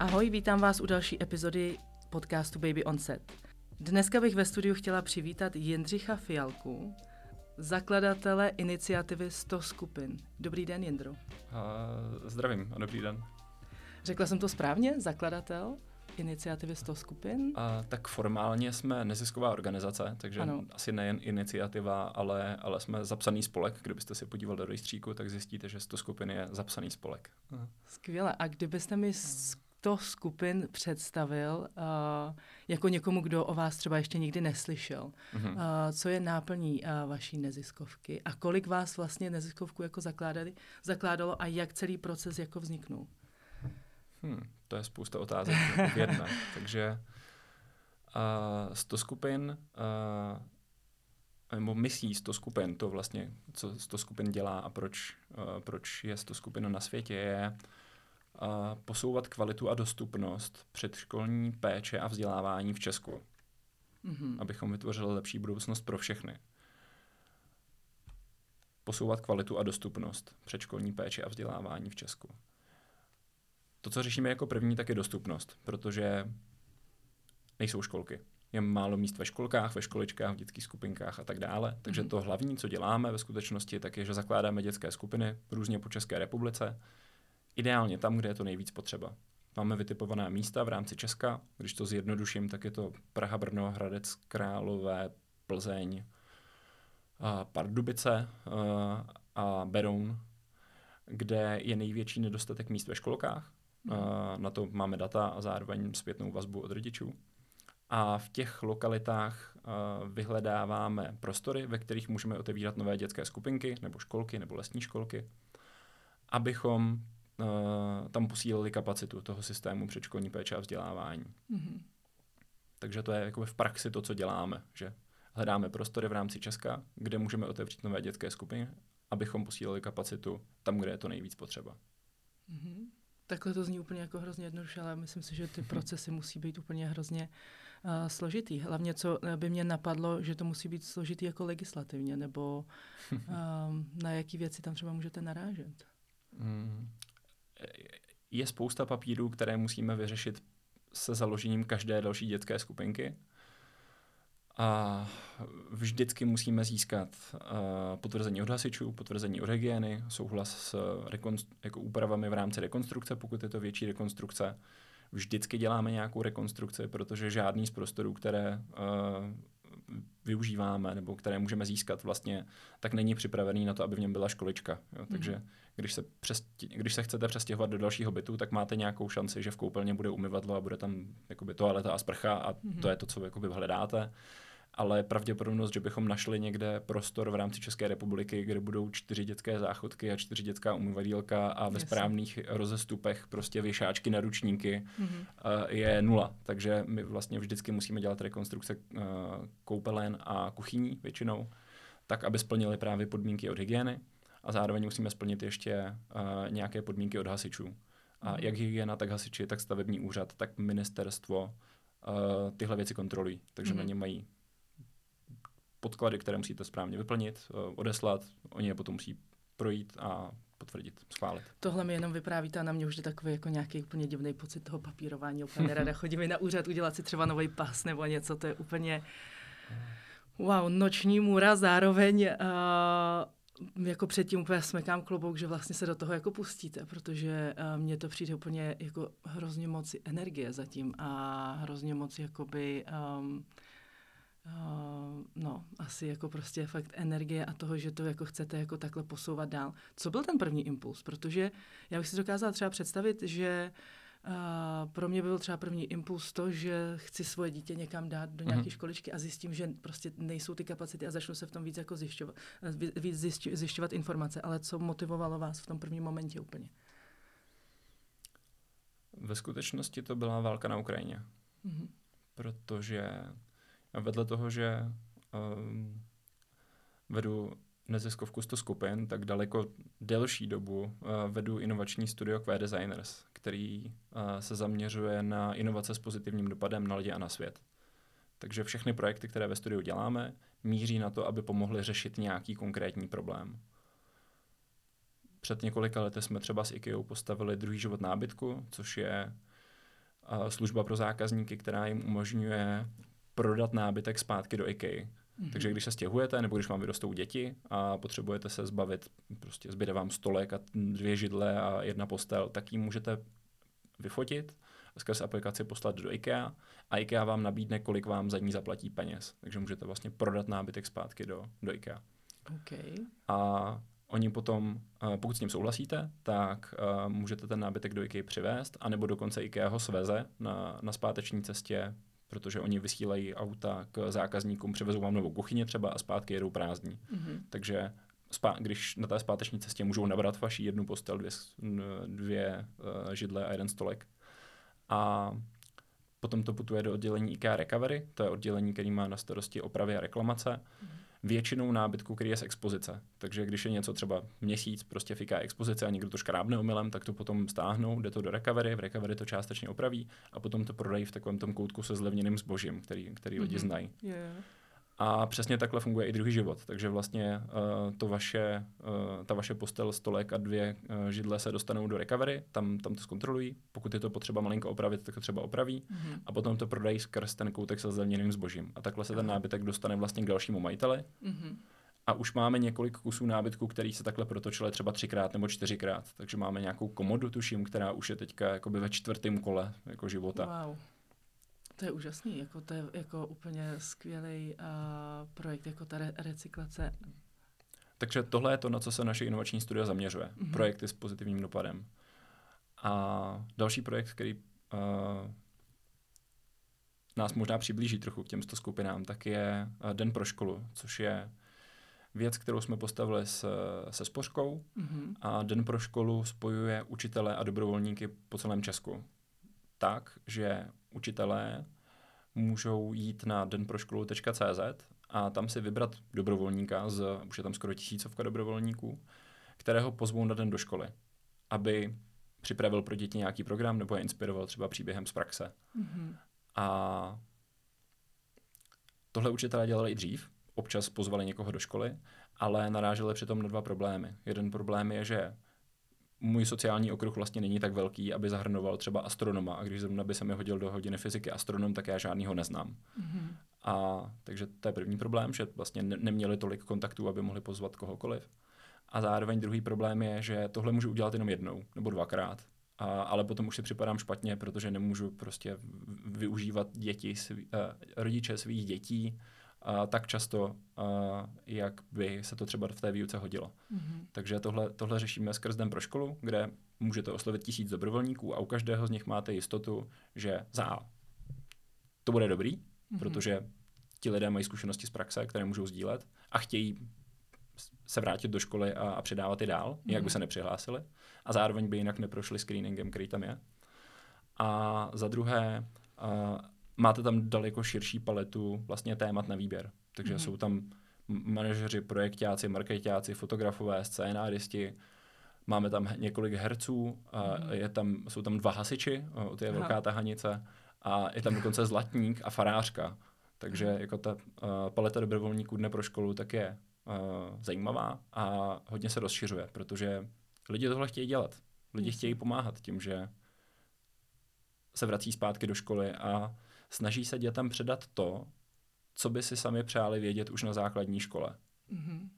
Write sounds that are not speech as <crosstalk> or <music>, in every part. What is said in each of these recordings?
Ahoj, vítám vás u další epizody podcastu Baby on Set. Dneska bych ve studiu chtěla přivítat Jindřicha Fialku, zakladatele iniciativy 100 skupin. Dobrý den, Jindro. Uh, zdravím a dobrý den. Řekla jsem to správně? Zakladatel? iniciativy 100 skupin? A, tak formálně jsme nezisková organizace, takže ano. asi nejen iniciativa, ale, ale jsme zapsaný spolek. Kdybyste se podíval do rejstříku, tak zjistíte, že 100 skupin je zapsaný spolek. Skvěle. A kdybyste mi 100 skupin představil uh, jako někomu, kdo o vás třeba ještě nikdy neslyšel. Uh-huh. Uh, co je náplní uh, vaší neziskovky a kolik vás vlastně neziskovku jako zakládali, zakládalo a jak celý proces jako vzniknul? Hmm, to je spousta otázek v jedné. <laughs> Takže uh, 100 skupin, uh, nebo misí 100 skupin, to vlastně, co 100 skupin dělá a proč, uh, proč je 100 skupin na světě, je uh, posouvat kvalitu a dostupnost předškolní péče a vzdělávání v Česku. Mm-hmm. Abychom vytvořili lepší budoucnost pro všechny. Posouvat kvalitu a dostupnost předškolní péče a vzdělávání v Česku. To, co řešíme jako první, tak je dostupnost, protože nejsou školky. Je málo míst ve školkách, ve školičkách, v dětských skupinkách a tak dále. Takže mm-hmm. to hlavní, co děláme ve skutečnosti, tak je, že zakládáme dětské skupiny různě po České republice. Ideálně tam, kde je to nejvíc potřeba. Máme vytipované místa v rámci Česka. Když to zjednoduším, tak je to Praha, Brno, Hradec, Králové, Plzeň, a Pardubice a Beroun, kde je největší nedostatek míst ve školkách Mm. Na to máme data a zároveň zpětnou vazbu od rodičů. A v těch lokalitách vyhledáváme prostory, ve kterých můžeme otevírat nové dětské skupinky, nebo školky, nebo lesní školky, abychom tam posílili kapacitu toho systému předškolní péče a vzdělávání. Mm-hmm. Takže to je jako v praxi to, co děláme, že hledáme prostory v rámci Česka, kde můžeme otevřít nové dětské skupiny, abychom posílili kapacitu tam, kde je to nejvíc potřeba. Mm-hmm. Takhle to zní úplně jako hrozně jednoduše, ale myslím si, že ty <laughs> procesy musí být úplně hrozně uh, složitý. Hlavně, co by mě napadlo, že to musí být složitý jako legislativně, nebo um, <laughs> na jaký věci tam třeba můžete narážet. Hmm. Je spousta papírů, které musíme vyřešit se založením každé další dětské skupinky. A vždycky musíme získat uh, potvrzení od hasičů, potvrzení od hygieny, souhlas s jako úpravami v rámci rekonstrukce, pokud je to větší rekonstrukce. Vždycky děláme nějakou rekonstrukci, protože žádný z prostorů, které uh, využíváme nebo které můžeme získat vlastně, tak není připravený na to, aby v něm byla školička. Jo? Takže mm. když, se přesti- když se chcete přestěhovat do dalšího bytu, tak máte nějakou šanci, že v koupelně bude umyvadlo a bude tam jakoby, toaleta a sprcha a mm. to je to, co jakoby, hledáte ale pravděpodobnost, že bychom našli někde prostor v rámci České republiky, kde budou čtyři dětské záchodky a čtyři dětská umyvadílka a ve správných rozestupech prostě věšáčky na ručníky, mm-hmm. je nula. Takže my vlastně vždycky musíme dělat rekonstrukce eh, koupelen a kuchyní většinou, tak, aby splnili právě podmínky od hygieny a zároveň musíme splnit ještě uh, nějaké podmínky od hasičů. A mm. jak hygiena, tak hasiči, tak stavební úřad, tak ministerstvo uh, tyhle věci kontrolují. Takže mm. na ně mají podklady, které musíte správně vyplnit, eh, odeslat, oni je potom musí projít a potvrdit, schválit. Tohle mi jenom vyprávíte a na mě už je takový jako nějaký úplně divný pocit toho papírování. Úplně nerada <laughs> chodím na úřad udělat si třeba nový pas nebo něco, to je úplně wow, noční můra, zároveň uh, jako předtím úplně smekám klobouk, že vlastně se do toho jako pustíte, protože uh, mně to přijde úplně jako hrozně moc energie zatím a hrozně moc jakoby um, Uh, no, asi jako prostě fakt energie a toho, že to jako chcete jako takhle posouvat dál. Co byl ten první impuls? Protože já bych si dokázala třeba představit, že uh, pro mě byl třeba první impuls to, že chci svoje dítě někam dát do nějaké mm-hmm. školičky a zjistím, že prostě nejsou ty kapacity a začnu se v tom víc jako zjišťovat, víc zjišťovat, zjišťovat informace. Ale co motivovalo vás v tom prvním momentě úplně? Ve skutečnosti to byla válka na Ukrajině. Mm-hmm. Protože vedle toho, že um, vedu neziskovku 100 skupin, tak daleko delší dobu uh, vedu inovační studio Queer Designers, který uh, se zaměřuje na inovace s pozitivním dopadem na lidi a na svět. Takže všechny projekty, které ve studiu děláme, míří na to, aby pomohly řešit nějaký konkrétní problém. Před několika lety jsme třeba s IKEA postavili druhý život nábytku, což je služba pro zákazníky, která jim umožňuje prodat nábytek zpátky do IKEA. Mm-hmm. Takže když se stěhujete, nebo když vám vyrostou děti a potřebujete se zbavit, prostě zbyde vám stolek a dvě židle a jedna postel, tak ji můžete vyfotit a skrz aplikaci poslat do IKEA a IKEA vám nabídne, kolik vám za ní zaplatí peněz. Takže můžete vlastně prodat nábytek zpátky do, do IKEA. Okay. A oni potom, eh, pokud s tím souhlasíte, tak uh, můžete ten nábytek do IKEA přivést, anebo dokonce IKEA ho sveze na, na zpáteční cestě protože oni vysílají auta k zákazníkům, přivezou vám novou kuchyni třeba a zpátky jedou prázdní. Mm-hmm. Takže spá- když na té zpáteční cestě můžou nabrat vaši jednu postel, dvě, dvě uh, židle a jeden stolek. A potom to putuje do oddělení IKEA Recovery, to je oddělení, který má na starosti opravy a reklamace. Mm-hmm většinou nábytku, který je z expozice. Takže když je něco třeba měsíc prostě fiká expozice a někdo to škrábne omylem, tak to potom stáhnou, jde to do recovery, v recovery to částečně opraví a potom to prodají v takovém tom koutku se zlevněným zbožím, který, který mm-hmm. lidi mhm. znají. Yeah. A přesně takhle funguje i druhý život. Takže vlastně uh, to vaše, uh, ta vaše postel, stolek a dvě uh, židle se dostanou do recovery, tam, tam to zkontrolují. Pokud je to potřeba malinko opravit, tak to třeba opraví. Mm-hmm. A potom to prodají skrz ten koutek se zlevněným zbožím. A takhle se ten nábytek dostane vlastně k dalšímu majiteli. Mm-hmm. A už máme několik kusů nábytku, který se takhle protočily třeba třikrát nebo čtyřikrát. Takže máme nějakou komodu, tuším, která už je teďka jakoby ve čtvrtém kole jako života. Wow. To je úžasný, jako to je jako úplně skvělý uh, projekt, jako ta re- recyklace. Takže tohle je to, na co se naše inovační studia zaměřuje. Mm-hmm. Projekty s pozitivním dopadem. A další projekt, který uh, nás možná přiblíží trochu k těmto skupinám, tak je uh, Den pro školu, což je věc, kterou jsme postavili s, se Spořkou mm-hmm. a Den pro školu spojuje učitele a dobrovolníky po celém Česku. Tak, že učitelé můžou jít na denproškolu.cz a tam si vybrat dobrovolníka, z, už je tam skoro tisícovka dobrovolníků, kterého pozvou na den do školy, aby připravil pro děti nějaký program nebo je inspiroval třeba příběhem z praxe. Mm-hmm. A tohle učitelé dělali i dřív, občas pozvali někoho do školy, ale naráželi přitom na dva problémy. Jeden problém je, že můj sociální okruh vlastně není tak velký, aby zahrnoval třeba astronoma a když zrovna by se mi hodil do hodiny fyziky astronom, tak já žádnýho neznám. Mm-hmm. A takže to je první problém, že vlastně ne- neměli tolik kontaktů, aby mohli pozvat kohokoliv. A zároveň druhý problém je, že tohle můžu udělat jenom jednou nebo dvakrát. A, ale potom už si připadám špatně, protože nemůžu prostě využívat děti, svý, uh, rodiče svých dětí uh, tak často, uh, jak by se to třeba v té výuce hodilo. Mm-hmm. Takže tohle, tohle řešíme skrz Den pro školu, kde můžete oslovit tisíc dobrovolníků a u každého z nich máte jistotu, že za A to bude dobrý, mm-hmm. protože ti lidé mají zkušenosti z praxe, které můžou sdílet a chtějí se vrátit do školy a, a předávat je dál, mm-hmm. jak by se nepřihlásili. A zároveň by jinak neprošli screeningem, který tam je. A za druhé, uh, máte tam daleko širší paletu vlastně témat na výběr. Takže mm-hmm. jsou tam manažeři, projektáci, marketáci, fotografové, scénáristi, máme tam několik herců, a mm-hmm. je tam, jsou tam dva hasiči, to je velká tahanice, a je tam dokonce zlatník a farářka. Takže mm-hmm. jako ta uh, paleta dobrovolníků dne pro školu tak je uh, zajímavá a hodně se rozšiřuje, protože lidi tohle chtějí dělat. Lidi chtějí pomáhat tím, že se vrací zpátky do školy a snaží se dětem předat to, co by si sami přáli vědět už na základní škole. Mm-hmm.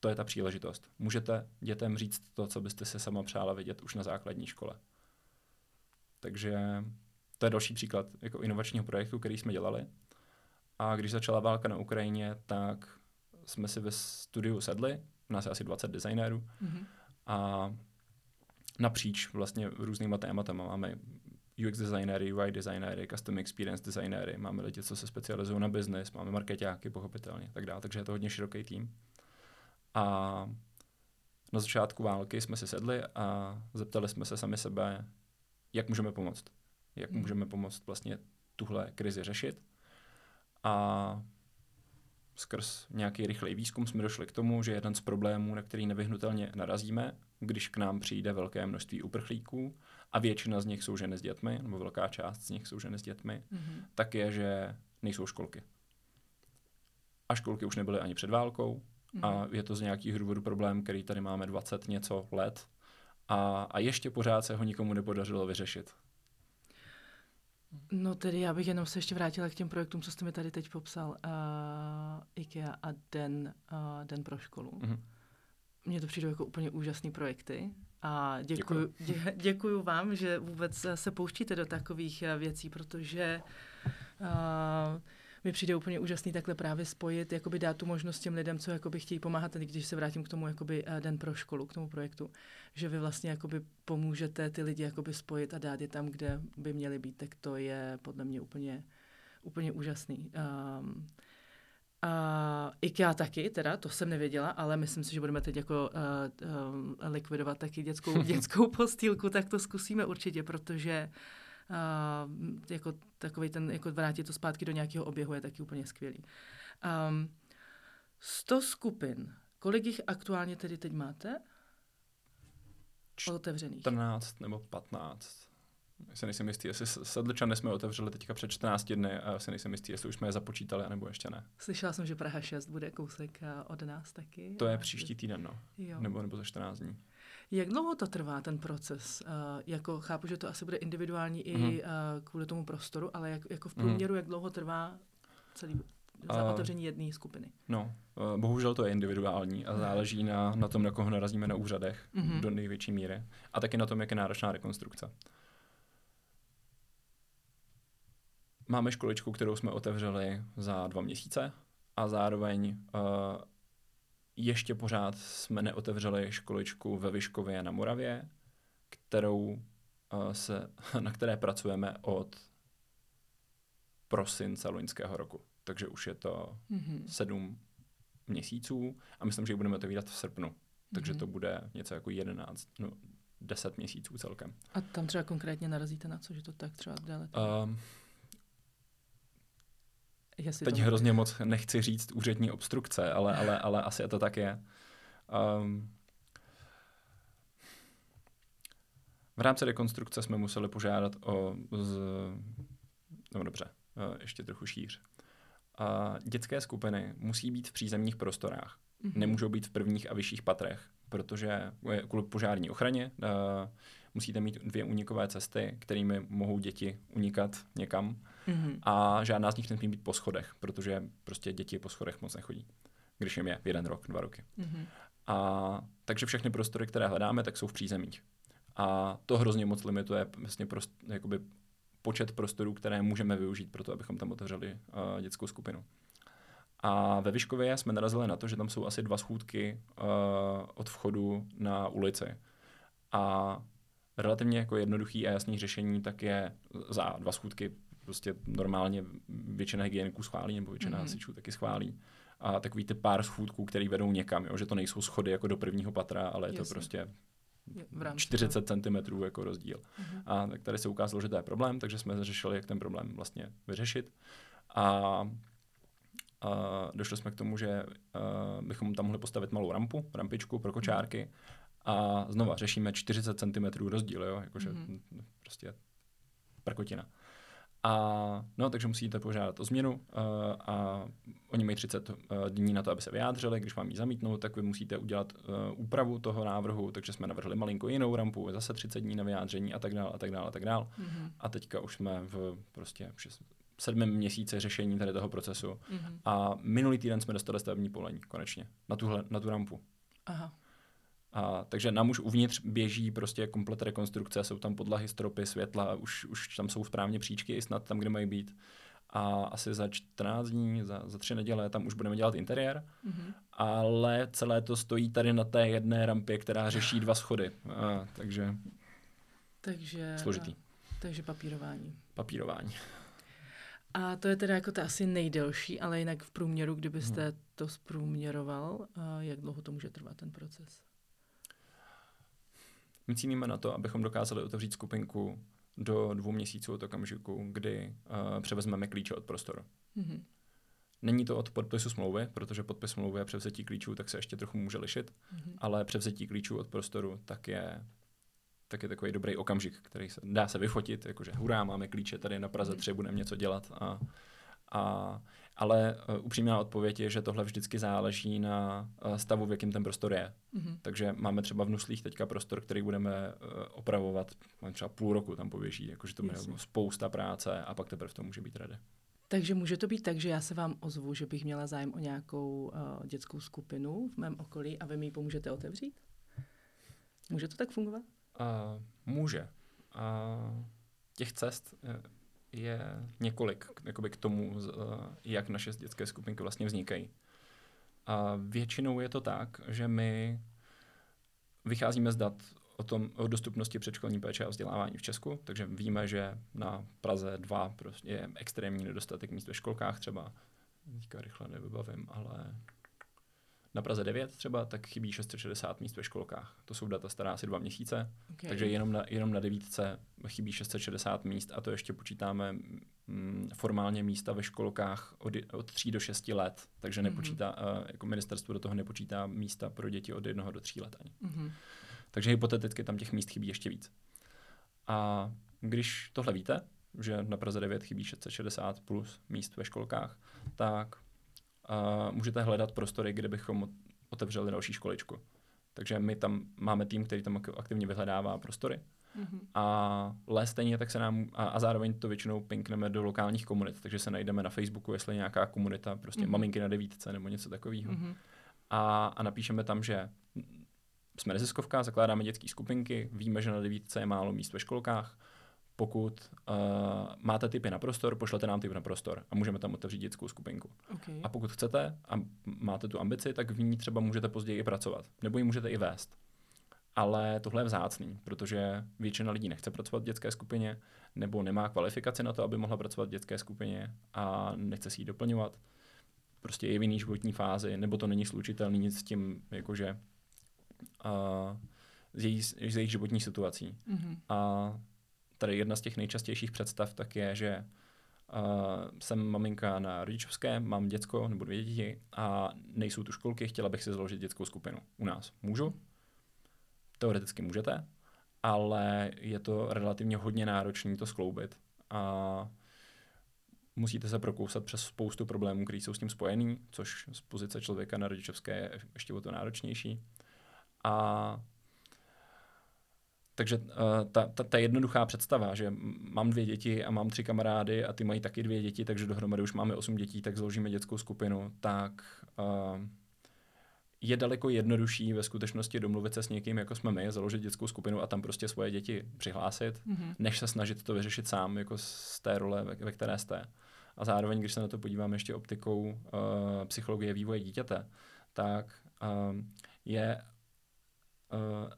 To je ta příležitost. Můžete dětem říct to, co byste si sama přála vědět už na základní škole. Takže to je další příklad jako inovačního projektu, který jsme dělali. A když začala válka na Ukrajině, tak jsme si ve studiu sedli, u nás je asi 20 designérů, mm-hmm. a napříč vlastně různýma tématama. Máme UX designéry, UI designéry, custom experience designéry, máme lidi, co se specializují na business, máme marketáky, pochopitelně, tak dále, takže je to hodně široký tým. A na začátku války jsme si sedli a zeptali jsme se sami sebe, jak můžeme pomoct. Jak hmm. můžeme pomoct vlastně tuhle krizi řešit. A skrz nějaký rychlej výzkum jsme došli k tomu, že jeden z problémů, na který nevyhnutelně narazíme, když k nám přijde velké množství uprchlíků, a většina z nich jsou ženy s dětmi, nebo velká část z nich jsou ženy s dětmi, mm-hmm. tak je, že nejsou školky. A školky už nebyly ani před válkou mm-hmm. a je to z nějakých důvodů problém, který tady máme 20 něco let a, a ještě pořád se ho nikomu nepodařilo vyřešit. No tedy já bych jenom se ještě vrátila k těm projektům, co jste mi tady teď popsal. Uh, IKEA a Den, uh, Den pro školu. Mm-hmm. Mně to přijde jako úplně úžasný projekty a děkuju, dě, děkuju vám, že vůbec se pouštíte do takových věcí, protože uh, mi přijde úplně úžasný takhle právě spojit, jakoby dát tu možnost těm lidem, co jakoby chtějí pomáhat, když se vrátím k tomu jakoby eh, den pro školu, k tomu projektu, že vy vlastně jakoby pomůžete ty lidi jakoby spojit a dát je tam, kde by měli být, tak to je podle mě úplně, úplně úžasný. Um, a IKEA taky, teda, to jsem nevěděla, ale myslím si, že budeme teď jako uh, uh, likvidovat taky dětskou, <laughs> dětskou postýlku, tak to zkusíme určitě, protože uh, uh, jako takový ten, jako vrátit to zpátky do nějakého oběhu je taky úplně skvělý. Um, 100 skupin, kolik jich aktuálně tedy teď máte? Otevřených. 14 nebo 15. Já se nejsem jistý, jestli Sedlčany jsme otevřeli teďka před 14 dny a se nejsem jistý, jestli už jsme je započítali, nebo ještě ne. Slyšela jsem, že Praha 6 bude kousek od nás taky. To je příští týden, no. Jo. Nebo, nebo za 14 dní. Jak dlouho to trvá, ten proces? Uh, jako chápu, že to asi bude individuální mm-hmm. i uh, kvůli tomu prostoru, ale jak, jako v mhm. průměru, mm-hmm. jak dlouho trvá celý za uh, otevření jedné skupiny? No, uh, bohužel to je individuální a záleží na, na tom, na koho narazíme na úřadech mm-hmm. do největší míry. A taky na tom, jak je náročná rekonstrukce. Máme školičku, kterou jsme otevřeli za dva měsíce a zároveň uh, ještě pořád jsme neotevřeli školičku ve Vyškově na Moravě, kterou uh, se, <laughs> na které pracujeme od prosince loňského roku. Takže už je to mm-hmm. sedm měsíců a myslím, že ji budeme otevírat v srpnu. Takže mm-hmm. to bude něco jako jedenáct, no, deset měsíců celkem. A tam třeba konkrétně narazíte na co, že to tak třeba déle? Uh, Jestli Teď to... hrozně moc nechci říct úřední obstrukce, ale, ale, ale asi to tak je. Um, v rámci rekonstrukce jsme museli požádat o... Z, no dobře, eh, ještě trochu šíř. A dětské skupiny musí být v přízemních prostorách. Mm-hmm. Nemůžou být v prvních a vyšších patrech, protože kvůli požární ochraně uh, musíte mít dvě unikové cesty, kterými mohou děti unikat někam mm-hmm. a žádná z nich nesmí být po schodech, protože prostě děti po schodech moc nechodí, když jim je jeden rok, dva roky. Mm-hmm. A takže všechny prostory, které hledáme, tak jsou v přízemích. A to hrozně moc limituje vlastně prost, jakoby počet prostorů, které můžeme využít pro to, abychom tam otevřeli uh, dětskou skupinu. A ve Vyškově jsme narazili na to, že tam jsou asi dva schůdky uh, od vchodu na ulici. A relativně jako jednoduchý a jasný řešení tak je za dva schůdky prostě normálně většina hygieniků schválí, nebo většina mm-hmm. hasičů taky schválí. A takový ty pár schůdků, který vedou někam, jo, že to nejsou schody jako do prvního patra, ale je Jasně. to prostě v 40 cm jako rozdíl. Mm-hmm. A tak tady se ukázalo, že to je problém, takže jsme řešili, jak ten problém vlastně vyřešit. A, a došli jsme k tomu, že uh, bychom tam mohli postavit malou rampu, rampičku pro kočárky. A znova řešíme 40 cm rozdíl, jo, jakože mm-hmm. prostě prkotina. A no, takže musíte požádat o změnu uh, a oni mají 30 uh, eh, dní na to, aby se vyjádřili. Když vám ji zamítnou, tak vy musíte udělat uh, úpravu toho návrhu, takže jsme navrhli malinko jinou rampu, zase 30 dní na vyjádření a tak dále a tak dále a tak dále. Mm-hmm. A teďka už jsme v prostě sedmém měsíci řešení tady toho procesu. Mm-hmm. A minulý týden jsme dostali stavební polení, konečně, na, tuhle, na tu rampu. Aha. A, takže nám už uvnitř běží prostě komplet rekonstrukce, jsou tam podlahy, stropy, světla, už, už tam jsou správně příčky i snad tam, kde mají být. A asi za 14 dní, za, za tři neděle tam už budeme dělat interiér, mm-hmm. ale celé to stojí tady na té jedné rampě, která řeší dva schody. A, takže, takže složitý. Takže papírování. Papírování. A to je teda jako ta asi nejdelší, ale jinak v průměru, kdybyste hmm. to zprůměroval, jak dlouho to může trvat ten proces? My cíníme na to, abychom dokázali otevřít skupinku do dvou měsíců od okamžiku, kdy uh, převezmeme klíče od prostoru. Mm-hmm. Není to od podpisu smlouvy, protože podpis smlouvy a převzetí klíčů tak se ještě trochu může lišit, mm-hmm. ale převzetí klíčů od prostoru tak je, tak je takový dobrý okamžik, který se dá se vyfotit, jakože hurá, máme klíče tady na Praze 3, mm-hmm. budeme něco dělat a, A, ale uh, upřímná odpověď je, že tohle vždycky záleží na uh, stavu, v jakém ten prostor je. Mm-hmm. Takže máme třeba v Nuslích teďka prostor, který budeme uh, opravovat třeba půl roku tam poběží, jakože to bude spousta práce a pak teprve to může být ready. Takže může to být tak, že já se vám ozvu, že bych měla zájem o nějakou uh, dětskou skupinu v mém okolí a vy mi ji pomůžete otevřít? Může to tak fungovat? Uh, může. Uh, těch cest je několik jakoby k tomu, uh, jak naše dětské skupinky vlastně vznikají. A většinou je to tak, že my vycházíme z dat o, tom, o dostupnosti předškolní péče a vzdělávání v Česku, takže víme, že na Praze 2 prostě je extrémní nedostatek míst ve školkách třeba. Teďka rychle nevybavím, ale na Praze 9 třeba, tak chybí 660 míst ve školkách. To jsou data stará asi dva měsíce, okay. takže jenom na, jenom na devítce chybí 660 míst a to ještě počítáme mm, formálně místa ve školkách od, od 3 do 6 let, takže mm-hmm. nepočítá, uh, jako ministerstvo do toho nepočítá místa pro děti od 1 do 3 let ani. Mm-hmm. Takže hypoteticky tam těch míst chybí ještě víc. A když tohle víte, že na Praze 9 chybí 660 plus míst ve školkách, tak uh, můžete hledat prostory, kde bychom otevřeli další školičku. Takže my tam máme tým, který tam aktivně vyhledává prostory. Mm-hmm. A ale stejně tak se nám, a, a zároveň to většinou pinkneme do lokálních komunit, takže se najdeme na Facebooku, jestli nějaká komunita, prostě mm-hmm. maminky na devítce nebo něco takového. Mm-hmm. A, a napíšeme tam, že jsme neziskovka, zakládáme dětské skupinky, víme, že na devítce je málo míst ve školkách. Pokud uh, máte typy na prostor, pošlete nám typ na prostor a můžeme tam otevřít dětskou skupinku. Okay. A pokud chcete a máte tu ambici, tak v ní třeba můžete později i pracovat. Nebo ji můžete i vést. Ale tohle je vzácný, protože většina lidí nechce pracovat v dětské skupině, nebo nemá kvalifikaci na to, aby mohla pracovat v dětské skupině a nechce si ji doplňovat. Prostě je v jiný životní fázi, nebo to není slučitelný nic s tím, jakože uh, z, její, z jejich životní situací. Mm-hmm. A tady jedna z těch nejčastějších představ tak je, že uh, jsem maminka na rodičovské, mám děcko nebo dvě děti a nejsou tu školky, chtěla bych si založit dětskou skupinu u nás. Můžu? Teoreticky můžete, ale je to relativně hodně náročné to skloubit a musíte se prokousat přes spoustu problémů, které jsou s tím spojený, což z pozice člověka na rodičovské je ještě o to náročnější. A takže uh, ta, ta, ta jednoduchá představa, že mám dvě děti a mám tři kamarády a ty mají taky dvě děti, takže dohromady už máme osm dětí, tak založíme dětskou skupinu, tak uh, je daleko jednodušší ve skutečnosti domluvit se s někým, jako jsme my, založit dětskou skupinu a tam prostě svoje děti přihlásit, mm-hmm. než se snažit to vyřešit sám, jako z té role, ve, ve které jste. A zároveň, když se na to podíváme ještě optikou uh, psychologie vývoje dítěte, tak uh, je uh,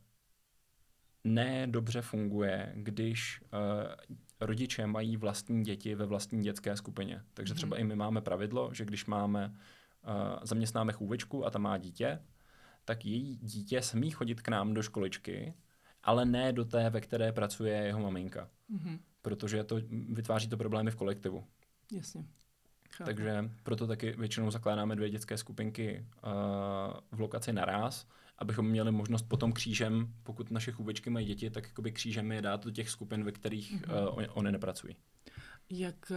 ne dobře funguje, když uh, rodiče mají vlastní děti ve vlastní dětské skupině. Takže třeba mm-hmm. i my máme pravidlo, že když máme, uh, zaměstnáme chůvičku a ta má dítě, tak její dítě smí chodit k nám do školičky, ale ne do té, ve které pracuje jeho maminka. Mm-hmm. Protože to vytváří to problémy v kolektivu. Jasně. Chápu. Takže proto taky většinou zakládáme dvě dětské skupinky uh, v lokaci naraz, abychom měli možnost potom křížem, pokud naše chůvečky mají děti, tak jakoby křížem je dát do těch skupin, ve kterých mm-hmm. uh, oni, oni nepracují. Jak uh,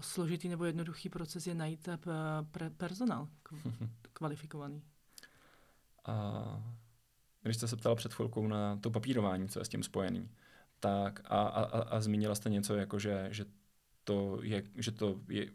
složitý nebo jednoduchý proces je najít uh, pre- personál kvalifikovaný? Uh, když jste se ptala před chvilkou na to papírování, co je s tím spojený, tak a, a, a, a zmínila jste něco jako, že, že to je, že to je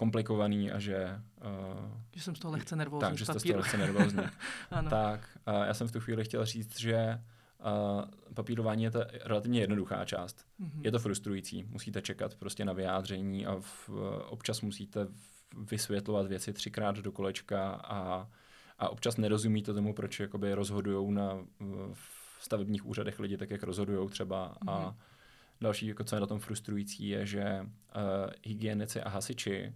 komplikovaný a že... Uh, že jsem z toho lehce nervózní. Tak, že jste z toho lehce nervózní. <laughs> tak uh, já jsem v tu chvíli chtěl říct, že uh, papírování je to relativně jednoduchá část. Mm-hmm. Je to frustrující. Musíte čekat prostě na vyjádření a v, uh, občas musíte vysvětlovat věci třikrát do kolečka a, a občas nerozumíte tomu, proč jakoby rozhodují na v stavebních úřadech lidi tak, jak rozhodují třeba mm-hmm. a Další, jako co je na tom frustrující, je, že uh, hygienici a hasiči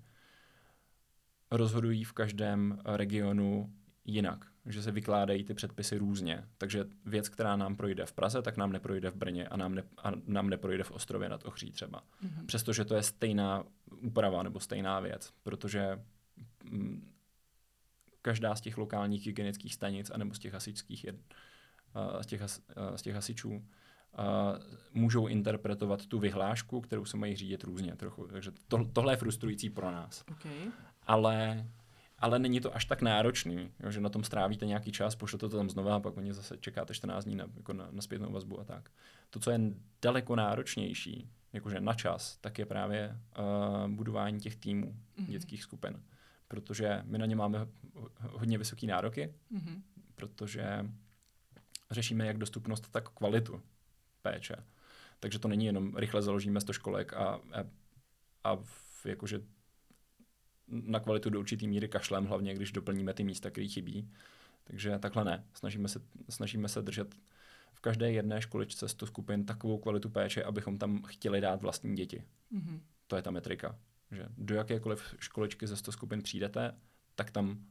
rozhodují v každém regionu jinak, že se vykládají ty předpisy různě. Takže věc, která nám projde v Praze, tak nám neprojde v Brně a nám, ne, a nám neprojde v Ostrově nad Ochří třeba. Mm-hmm. Přestože to je stejná úprava nebo stejná věc, protože mm, každá z těch lokálních hygienických stanic anebo z těch hasičských, uh, z, těch, uh, z těch hasičů můžou interpretovat tu vyhlášku, kterou se mají řídit různě trochu. Takže to, tohle je frustrující pro nás. Okay. Ale, ale není to až tak náročný, jo, že na tom strávíte nějaký čas, pošlete to tam znova a pak oni zase čekáte 14 dní na, jako na, na zpětnou vazbu a tak. To, co je daleko náročnější, jakože na čas, tak je právě uh, budování těch týmů mm-hmm. dětských skupin. Protože my na ně máme hodně vysoké nároky, mm-hmm. protože řešíme jak dostupnost, tak kvalitu péče. Takže to není jenom rychle založíme 100 školek a, a, a v, jakože na kvalitu do určitý míry kašlem, hlavně když doplníme ty místa, které chybí. Takže takhle ne. Snažíme se, snažíme se držet v každé jedné školičce 100 skupin takovou kvalitu péče, abychom tam chtěli dát vlastní děti. Mm-hmm. To je ta metrika. Že do jakékoliv školičky ze 100 skupin přijdete, tak tam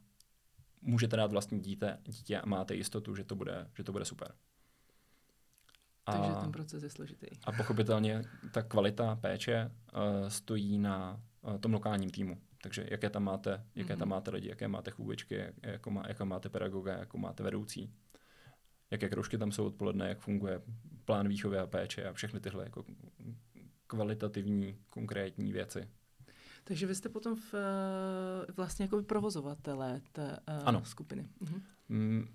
můžete dát vlastní dítě, dítě a máte jistotu, že to bude, že to bude super. A, Takže ten proces je složitý. A pochopitelně ta kvalita péče uh, stojí na uh, tom lokálním týmu. Takže jaké tam máte, jaké mm-hmm. tam máte lidi, jaké máte chůvičky, jak, jako má, jaké máte pedagoga, jako máte vedoucí, jaké kroužky tam jsou odpoledne, jak funguje plán výchovy a péče a všechny tyhle jako kvalitativní, konkrétní věci. Takže vy jste potom v, eh, vlastně jako provozovatelé té uh, ano. skupiny. Mhm. Mm,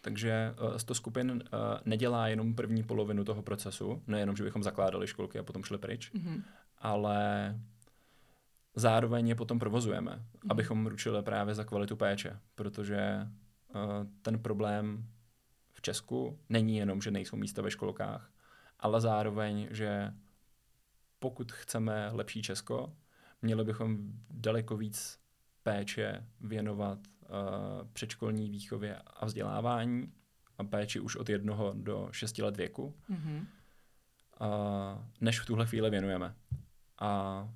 takže uh, 100 skupin uh, nedělá jenom první polovinu toho procesu, nejenom, že bychom zakládali školky a potom šli pryč, mm-hmm. ale zároveň je potom provozujeme, mm-hmm. abychom ručili právě za kvalitu péče, protože uh, ten problém v Česku není jenom, že nejsou místa ve školkách, ale zároveň, že pokud chceme lepší Česko, měli bychom daleko víc péče věnovat uh, předškolní výchově a vzdělávání a péči už od jednoho do šesti let věku, mm-hmm. uh, než v tuhle chvíli věnujeme. A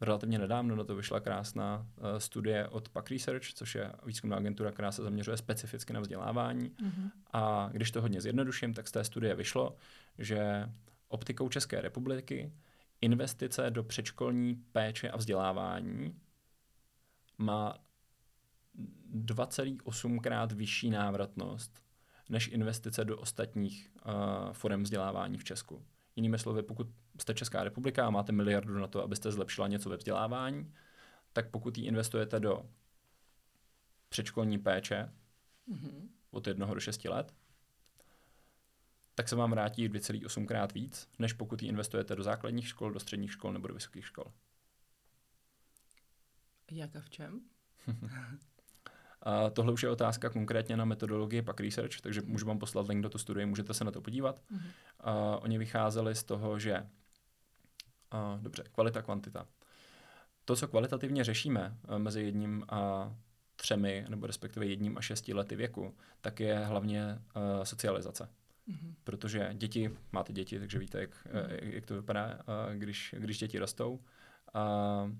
relativně nedávno na to vyšla krásná uh, studie od PAC Research, což je výzkumná agentura, která se zaměřuje specificky na vzdělávání. Mm-hmm. A když to hodně zjednoduším, tak z té studie vyšlo, že optikou České republiky investice do předškolní péče a vzdělávání má 2,8 krát vyšší návratnost než investice do ostatních uh, forem vzdělávání v Česku. Jinými slovy, pokud jste Česká republika a máte miliardu na to, abyste zlepšila něco ve vzdělávání, tak pokud ji investujete do předškolní péče mm-hmm. od jednoho do 6 let, tak se vám vrátí 2,8 krát víc, než pokud ji investujete do základních škol, do středních škol nebo do vysokých škol. Jak a v čem? <laughs> A tohle už je otázka konkrétně na metodologii pak research, takže můžu vám poslat link do to studie, můžete se na to podívat. Mm-hmm. A oni vycházeli z toho, že dobře, kvalita, kvantita. To, co kvalitativně řešíme mezi jedním a třemi, nebo respektive jedním a šesti lety věku, tak je hlavně uh, socializace. Mm-hmm. Protože děti, máte děti, takže víte, jak, mm-hmm. jak to vypadá, když, když děti rostou. A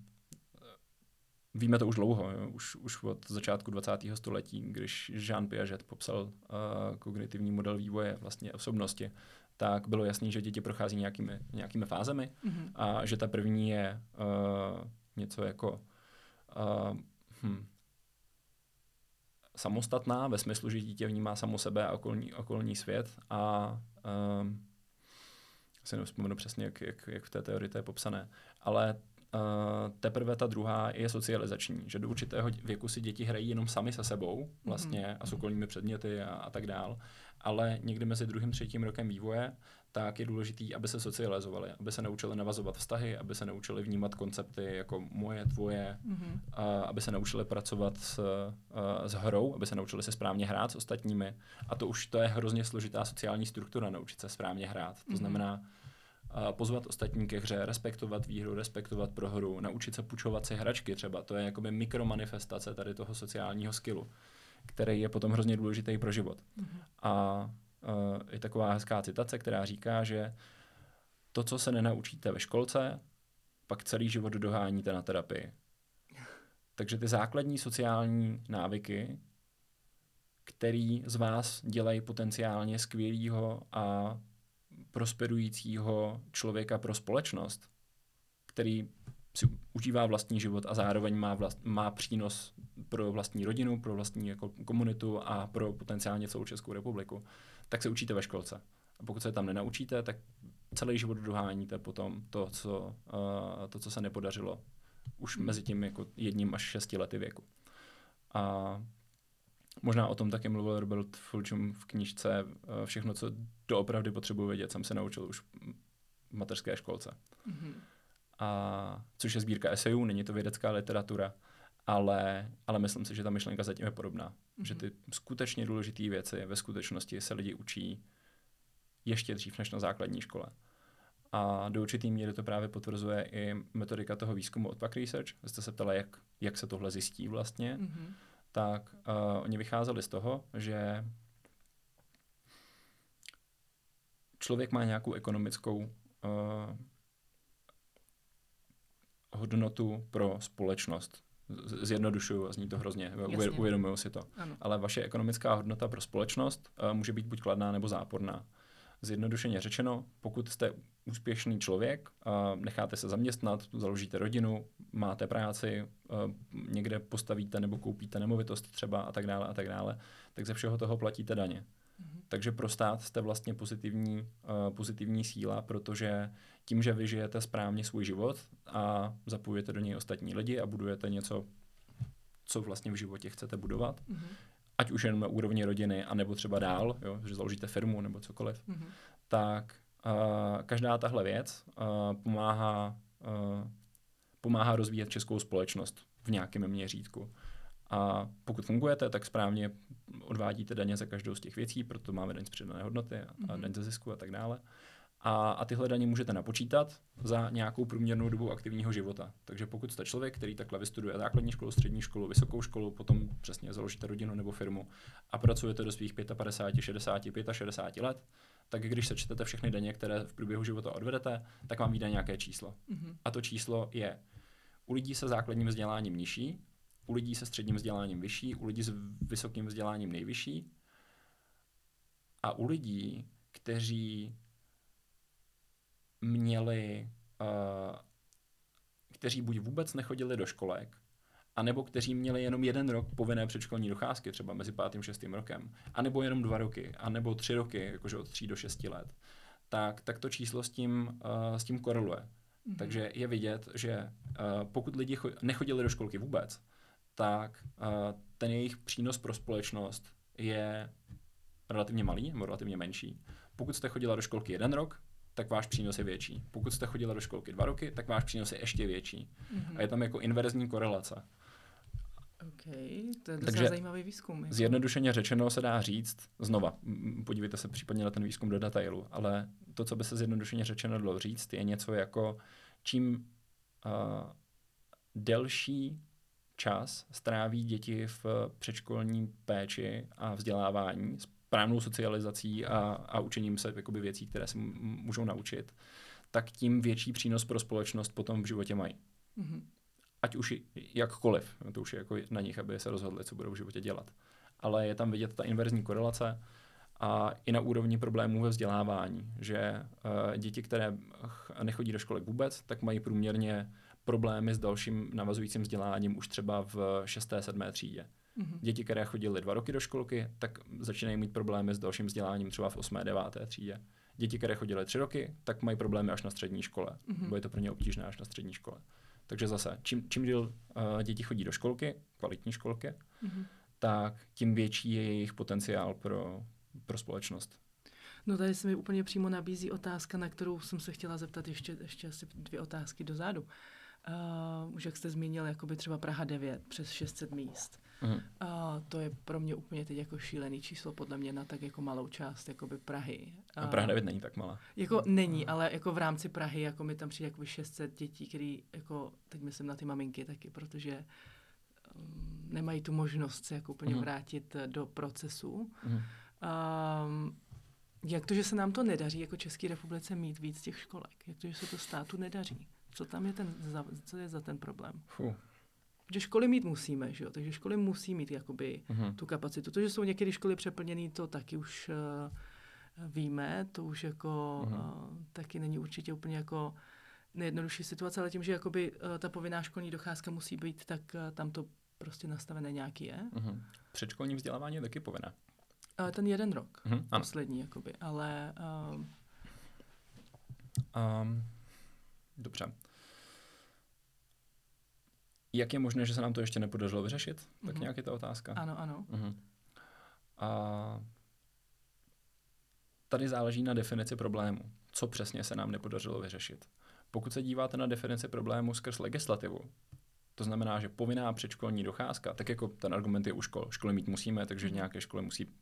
víme to už dlouho, jo? Už, už od začátku 20. století, když Jean Piaget popsal uh, kognitivní model vývoje vlastně osobnosti, tak bylo jasné, že děti prochází nějakými, nějakými fázemi mm-hmm. a že ta první je uh, něco jako uh, hm, samostatná, ve smyslu, že dítě vnímá samo sebe a okolní, okolní svět a um, si nevzpomenu přesně, jak, jak, jak v té teorii to je popsané, ale teprve ta druhá je socializační, že do určitého věku si děti hrají jenom sami se sebou vlastně mm-hmm. a s okolními předměty a, a tak dál, ale někdy mezi druhým třetím rokem vývoje tak je důležité, aby se socializovali, aby se naučili navazovat vztahy, aby se naučili vnímat koncepty jako moje, tvoje, mm-hmm. a aby se naučili pracovat s, a, s hrou, aby se naučili se správně hrát s ostatními. A to už to je hrozně složitá sociální struktura, naučit se správně hrát. To mm-hmm. znamená pozvat ostatní ke hře, respektovat výhru, respektovat prohru, naučit se půjčovat si hračky třeba. To je jakoby mikromanifestace tady toho sociálního skillu, který je potom hrozně důležitý pro život. Mm-hmm. A uh, je taková hezká citace, která říká, že to, co se nenaučíte ve školce, pak celý život doháníte na terapii. Takže ty základní sociální návyky, který z vás dělají potenciálně skvělého a prosperujícího člověka pro společnost, který si užívá vlastní život a zároveň má, vlast, má přínos pro vlastní rodinu, pro vlastní jako komunitu a pro potenciálně celou Českou republiku, tak se učíte ve školce. A pokud se tam nenaučíte, tak celý život doháníte potom to, co, uh, to, co se nepodařilo už hmm. mezi tím jako jedním až šesti lety věku. A možná o tom také mluvil Robert Fulchum v knižce Všechno, co doopravdy potřebuji vědět, jsem se naučil už v mateřské školce. Mm-hmm. A, což je sbírka esejů, není to vědecká literatura, ale, ale myslím si, že ta myšlenka zatím je podobná. Mm-hmm. Že ty skutečně důležité věci ve skutečnosti se lidi učí ještě dřív než na základní škole. A do určitý míry to právě potvrzuje i metodika toho výzkumu od Pack Research. Jste se ptala, jak, jak se tohle zjistí vlastně. Mm-hmm. Tak uh, oni vycházeli z toho, že člověk má nějakou ekonomickou uh, hodnotu pro společnost. Zjednodušuju a zní to hrozně, uvědomuju si to. Ano. Ale vaše ekonomická hodnota pro společnost uh, může být buď kladná nebo záporná. Zjednodušeně řečeno, pokud jste úspěšný člověk, necháte se zaměstnat, založíte rodinu, máte práci, uh, někde postavíte nebo koupíte nemovitost třeba a tak dále a tak dále, tak ze všeho toho platíte daně. Mm-hmm. Takže pro stát jste vlastně pozitivní, uh, pozitivní síla, protože tím, že vy žijete správně svůj život a zapojujete do něj ostatní lidi a budujete něco, co vlastně v životě chcete budovat, mm-hmm. Ať už jen na úrovni rodiny, anebo třeba dál, jo, že založíte firmu nebo cokoliv, mm-hmm. tak uh, každá tahle věc uh, pomáhá, uh, pomáhá rozvíjet českou společnost v nějakém měřítku. A pokud fungujete, tak správně odvádíte daně za každou z těch věcí, proto máme daň z přidané hodnoty a mm-hmm. daň ze zisku a tak dále. A, a tyhle daně můžete napočítat za nějakou průměrnou dobu aktivního života. Takže pokud jste člověk, který takhle vystuduje základní školu, střední školu, vysokou školu, potom přesně založíte rodinu nebo firmu a pracujete do svých 55, 60, 65 let, tak když sečtete všechny daně, které v průběhu života odvedete, tak vám vyjde nějaké číslo. Mm-hmm. A to číslo je u lidí se základním vzděláním nižší, u lidí se středním vzděláním vyšší, u lidí s vysokým vzděláním nejvyšší a u lidí, kteří měli, uh, kteří buď vůbec nechodili do školek, anebo kteří měli jenom jeden rok povinné předškolní docházky, třeba mezi pátým a šestým rokem, anebo jenom dva roky, anebo tři roky, jakože od tří do šesti let, tak, tak to číslo s tím, uh, s tím koreluje. Mm-hmm. Takže je vidět, že uh, pokud lidi cho- nechodili do školky vůbec, tak uh, ten jejich přínos pro společnost je relativně malý nebo relativně menší. Pokud jste chodila do školky jeden rok, tak váš přínos je větší. Pokud jste chodila do školky dva roky, tak váš přínos je ještě větší. Mm-hmm. A je tam jako inverzní korelace. OK, to je Takže zajímavý výzkum. Jako. Zjednodušeně řečeno se dá říct, znova, podívejte se případně na ten výzkum do detailu, ale to, co by se zjednodušeně řečeno dalo říct, je něco jako, čím uh, delší čas stráví děti v předškolní péči a vzdělávání, správnou socializací a, a učením se jakoby, věcí, které se můžou naučit, tak tím větší přínos pro společnost potom v životě mají. Mm-hmm. Ať už jakkoliv, to už je jako na nich, aby se rozhodli, co budou v životě dělat. Ale je tam vidět ta inverzní korelace a i na úrovni problémů ve vzdělávání, že uh, děti, které nechodí do školek vůbec, tak mají průměrně problémy s dalším navazujícím vzděláním už třeba v 6. 7. třídě. Mm-hmm. Děti, které chodily dva roky do školky, tak začínají mít problémy s dalším vzděláním třeba v 8. 9. třídě. Děti, které chodily tři roky, tak mají problémy až na střední škole, mm-hmm. bo je to pro ně obtížné až na střední škole. Takže zase, čím, čím díl uh, děti chodí do školky, kvalitní školky, mm-hmm. tak tím větší je jejich potenciál pro, pro společnost. No tady se mi úplně přímo nabízí otázka, na kterou jsem se chtěla zeptat ještě, ještě asi dvě otázky dozadu. Uh, už jak jste zmínil, jakoby třeba Praha 9 přes 600 míst. Mm. A to je pro mě úplně teď jako šílený číslo, podle mě na tak jako malou část jakoby Prahy. A Praha 9 není tak malá. Jako není, ale jako v rámci Prahy, jako mi tam přijde jako 600 dětí, který jako, teď myslím na ty maminky taky, protože um, nemají tu možnost se jako úplně mm. vrátit do procesu. Mm. Um, jak to, že se nám to nedaří jako České republice mít víc těch školek? Jak to, že se to státu nedaří? Co tam je ten, co je za ten problém? Fuh. Protože školy mít musíme, že jo? takže školy musí mít jakoby uh-huh. tu kapacitu. To, že jsou některé školy přeplněné, to taky už uh, víme, to už jako uh-huh. uh, taky není určitě úplně jako nejjednodušší situace, ale tím, že jakoby uh, ta povinná školní docházka musí být, tak uh, tam to prostě nastavené nějaký je. Uh-huh. Předškolní vzdělávání je taky povinné. Uh, ten jeden rok, uh-huh. poslední, jakoby, ale uh, Um, dobře. Jak je možné, že se nám to ještě nepodařilo vyřešit? Tak mm-hmm. nějak je ta otázka. Ano, ano. Uh-huh. A tady záleží na definici problému. Co přesně se nám nepodařilo vyřešit? Pokud se díváte na definici problému skrz legislativu, to znamená, že povinná předškolní docházka, tak jako ten argument je u škol, školy mít musíme, takže mm. nějaké školy musí,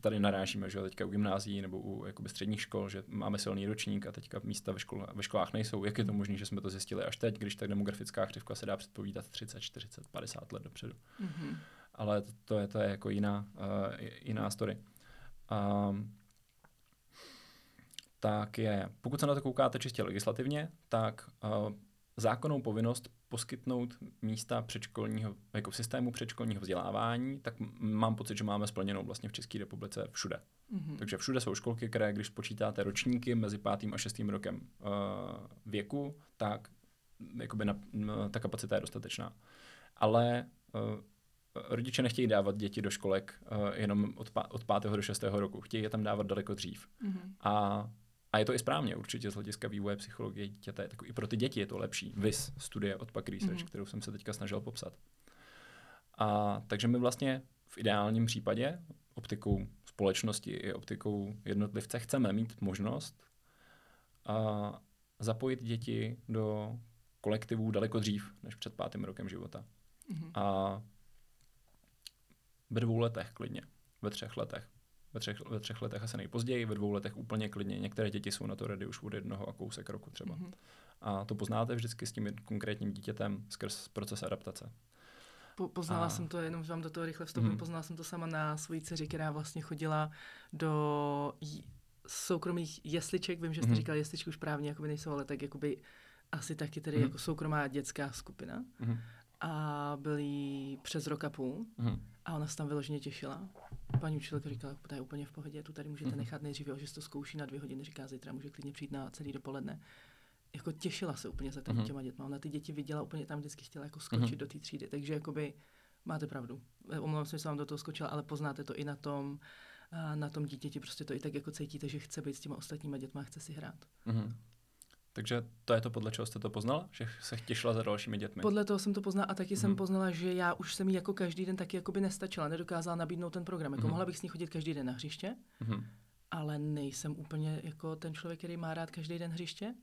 tady narážíme, že teďka u gymnázií nebo u jakoby středních škol, že máme silný ročník a teďka místa ve, škole, ve školách nejsou. Jak je to možné, že jsme to zjistili až teď, když tak demografická křivka se dá předpovídat 30, 40, 50 let dopředu. Mm-hmm. Ale to, to, je, to je jako jiná, uh, jiná story. Um, tak je, pokud se na to koukáte čistě legislativně, tak uh, zákonnou povinnost poskytnout místa předškolního, jako v systému předškolního vzdělávání, tak mám pocit, že máme splněnou vlastně v České republice všude. Mm-hmm. Takže všude jsou školky, které, když počítáte ročníky mezi pátým a šestým rokem uh, věku, tak jakoby na, na, ta kapacita je dostatečná. Ale uh, rodiče nechtějí dávat děti do školek uh, jenom od, pá- od pátého do šestého roku. Chtějí je tam dávat daleko dřív. Mm-hmm. A a je to i správně, určitě z hlediska vývoje psychologie dítěte. Tak i pro ty děti je to lepší. Vys studie od Pak Research, mm-hmm. kterou jsem se teďka snažil popsat. A takže my vlastně v ideálním případě optikou společnosti i optikou jednotlivce chceme mít možnost a zapojit děti do kolektivů daleko dřív než před pátým rokem života. Mm-hmm. A ve dvou letech klidně, ve třech letech ve třech, ve třech letech asi nejpozději, ve dvou letech úplně klidně. Některé děti jsou na to ready už od jednoho a kousek roku třeba. Mm-hmm. A to poznáte vždycky s tím konkrétním dítětem skrz proces adaptace. Po, poznala a... jsem to, jenom vám do toho rychle vstupím, mm-hmm. poznala jsem to sama na svojí dceři, která vlastně chodila do soukromých jesliček, vím, že jste mm-hmm. říkal jesličky už právně jakoby nejsou, ale tak jakoby asi taky tedy mm-hmm. jako soukromá dětská skupina. Mm-hmm. A byli přes rok a půl. Mm-hmm. A ona se tam vyloženě těšila. Paní učitelka říkala, to je úplně v pohodě, tu tady můžete mm-hmm. nechat nejdříve, že se to zkouší na dvě hodiny, říká, zítra může klidně přijít na celý dopoledne. Jako těšila se úplně za mm-hmm. těma dětma. Ona ty děti viděla úplně tam vždycky chtěla jako skočit mm-hmm. do té třídy, takže jakoby máte pravdu. E, omlouvám se, že jsem vám do toho skočila, ale poznáte to i na tom, na tom dítěti, prostě to i tak jako cítíte, že chce být s těma ostatníma dětma a chce si hrát. Mm-hmm. Takže to je to, podle čeho jste to poznala? Že se těšila za dalšími dětmi? Podle toho jsem to poznala a taky mm-hmm. jsem mhm. poznala, že já už jsem jí jako každý den taky jako by nestačila, nedokázala nabídnout ten program. Jako mm-hmm. mohla bych s ní chodit každý den na hřiště, mm-hmm. ale nejsem úplně jako ten člověk, který má rád každý den hřiště.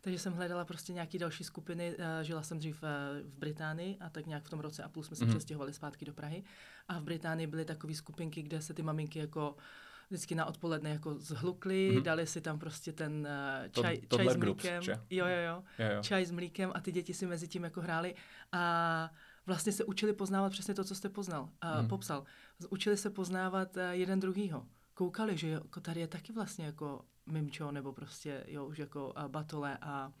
Takže jsem hledala prostě nějaký další skupiny. Eh, žila jsem dřív eh, v Británii a tak nějak v tom roce a půl jsme se mm-hmm. přestěhovali zpátky do Prahy. A v Británii byly takové skupinky, kde se ty maminky jako vždycky na odpoledne jako zhlukli, mm-hmm. dali si tam prostě ten uh, čaj, to, čaj s mlíkem. Groups, jo, jo, jo, jo, jo. Čaj s mlíkem a ty děti si mezi tím jako hráli a vlastně se učili poznávat přesně to, co jste poznal, uh, mm. popsal. Učili se poznávat uh, jeden druhýho. Koukali, že jako tady je taky vlastně jako mimčo nebo prostě jo, už jako uh, batole a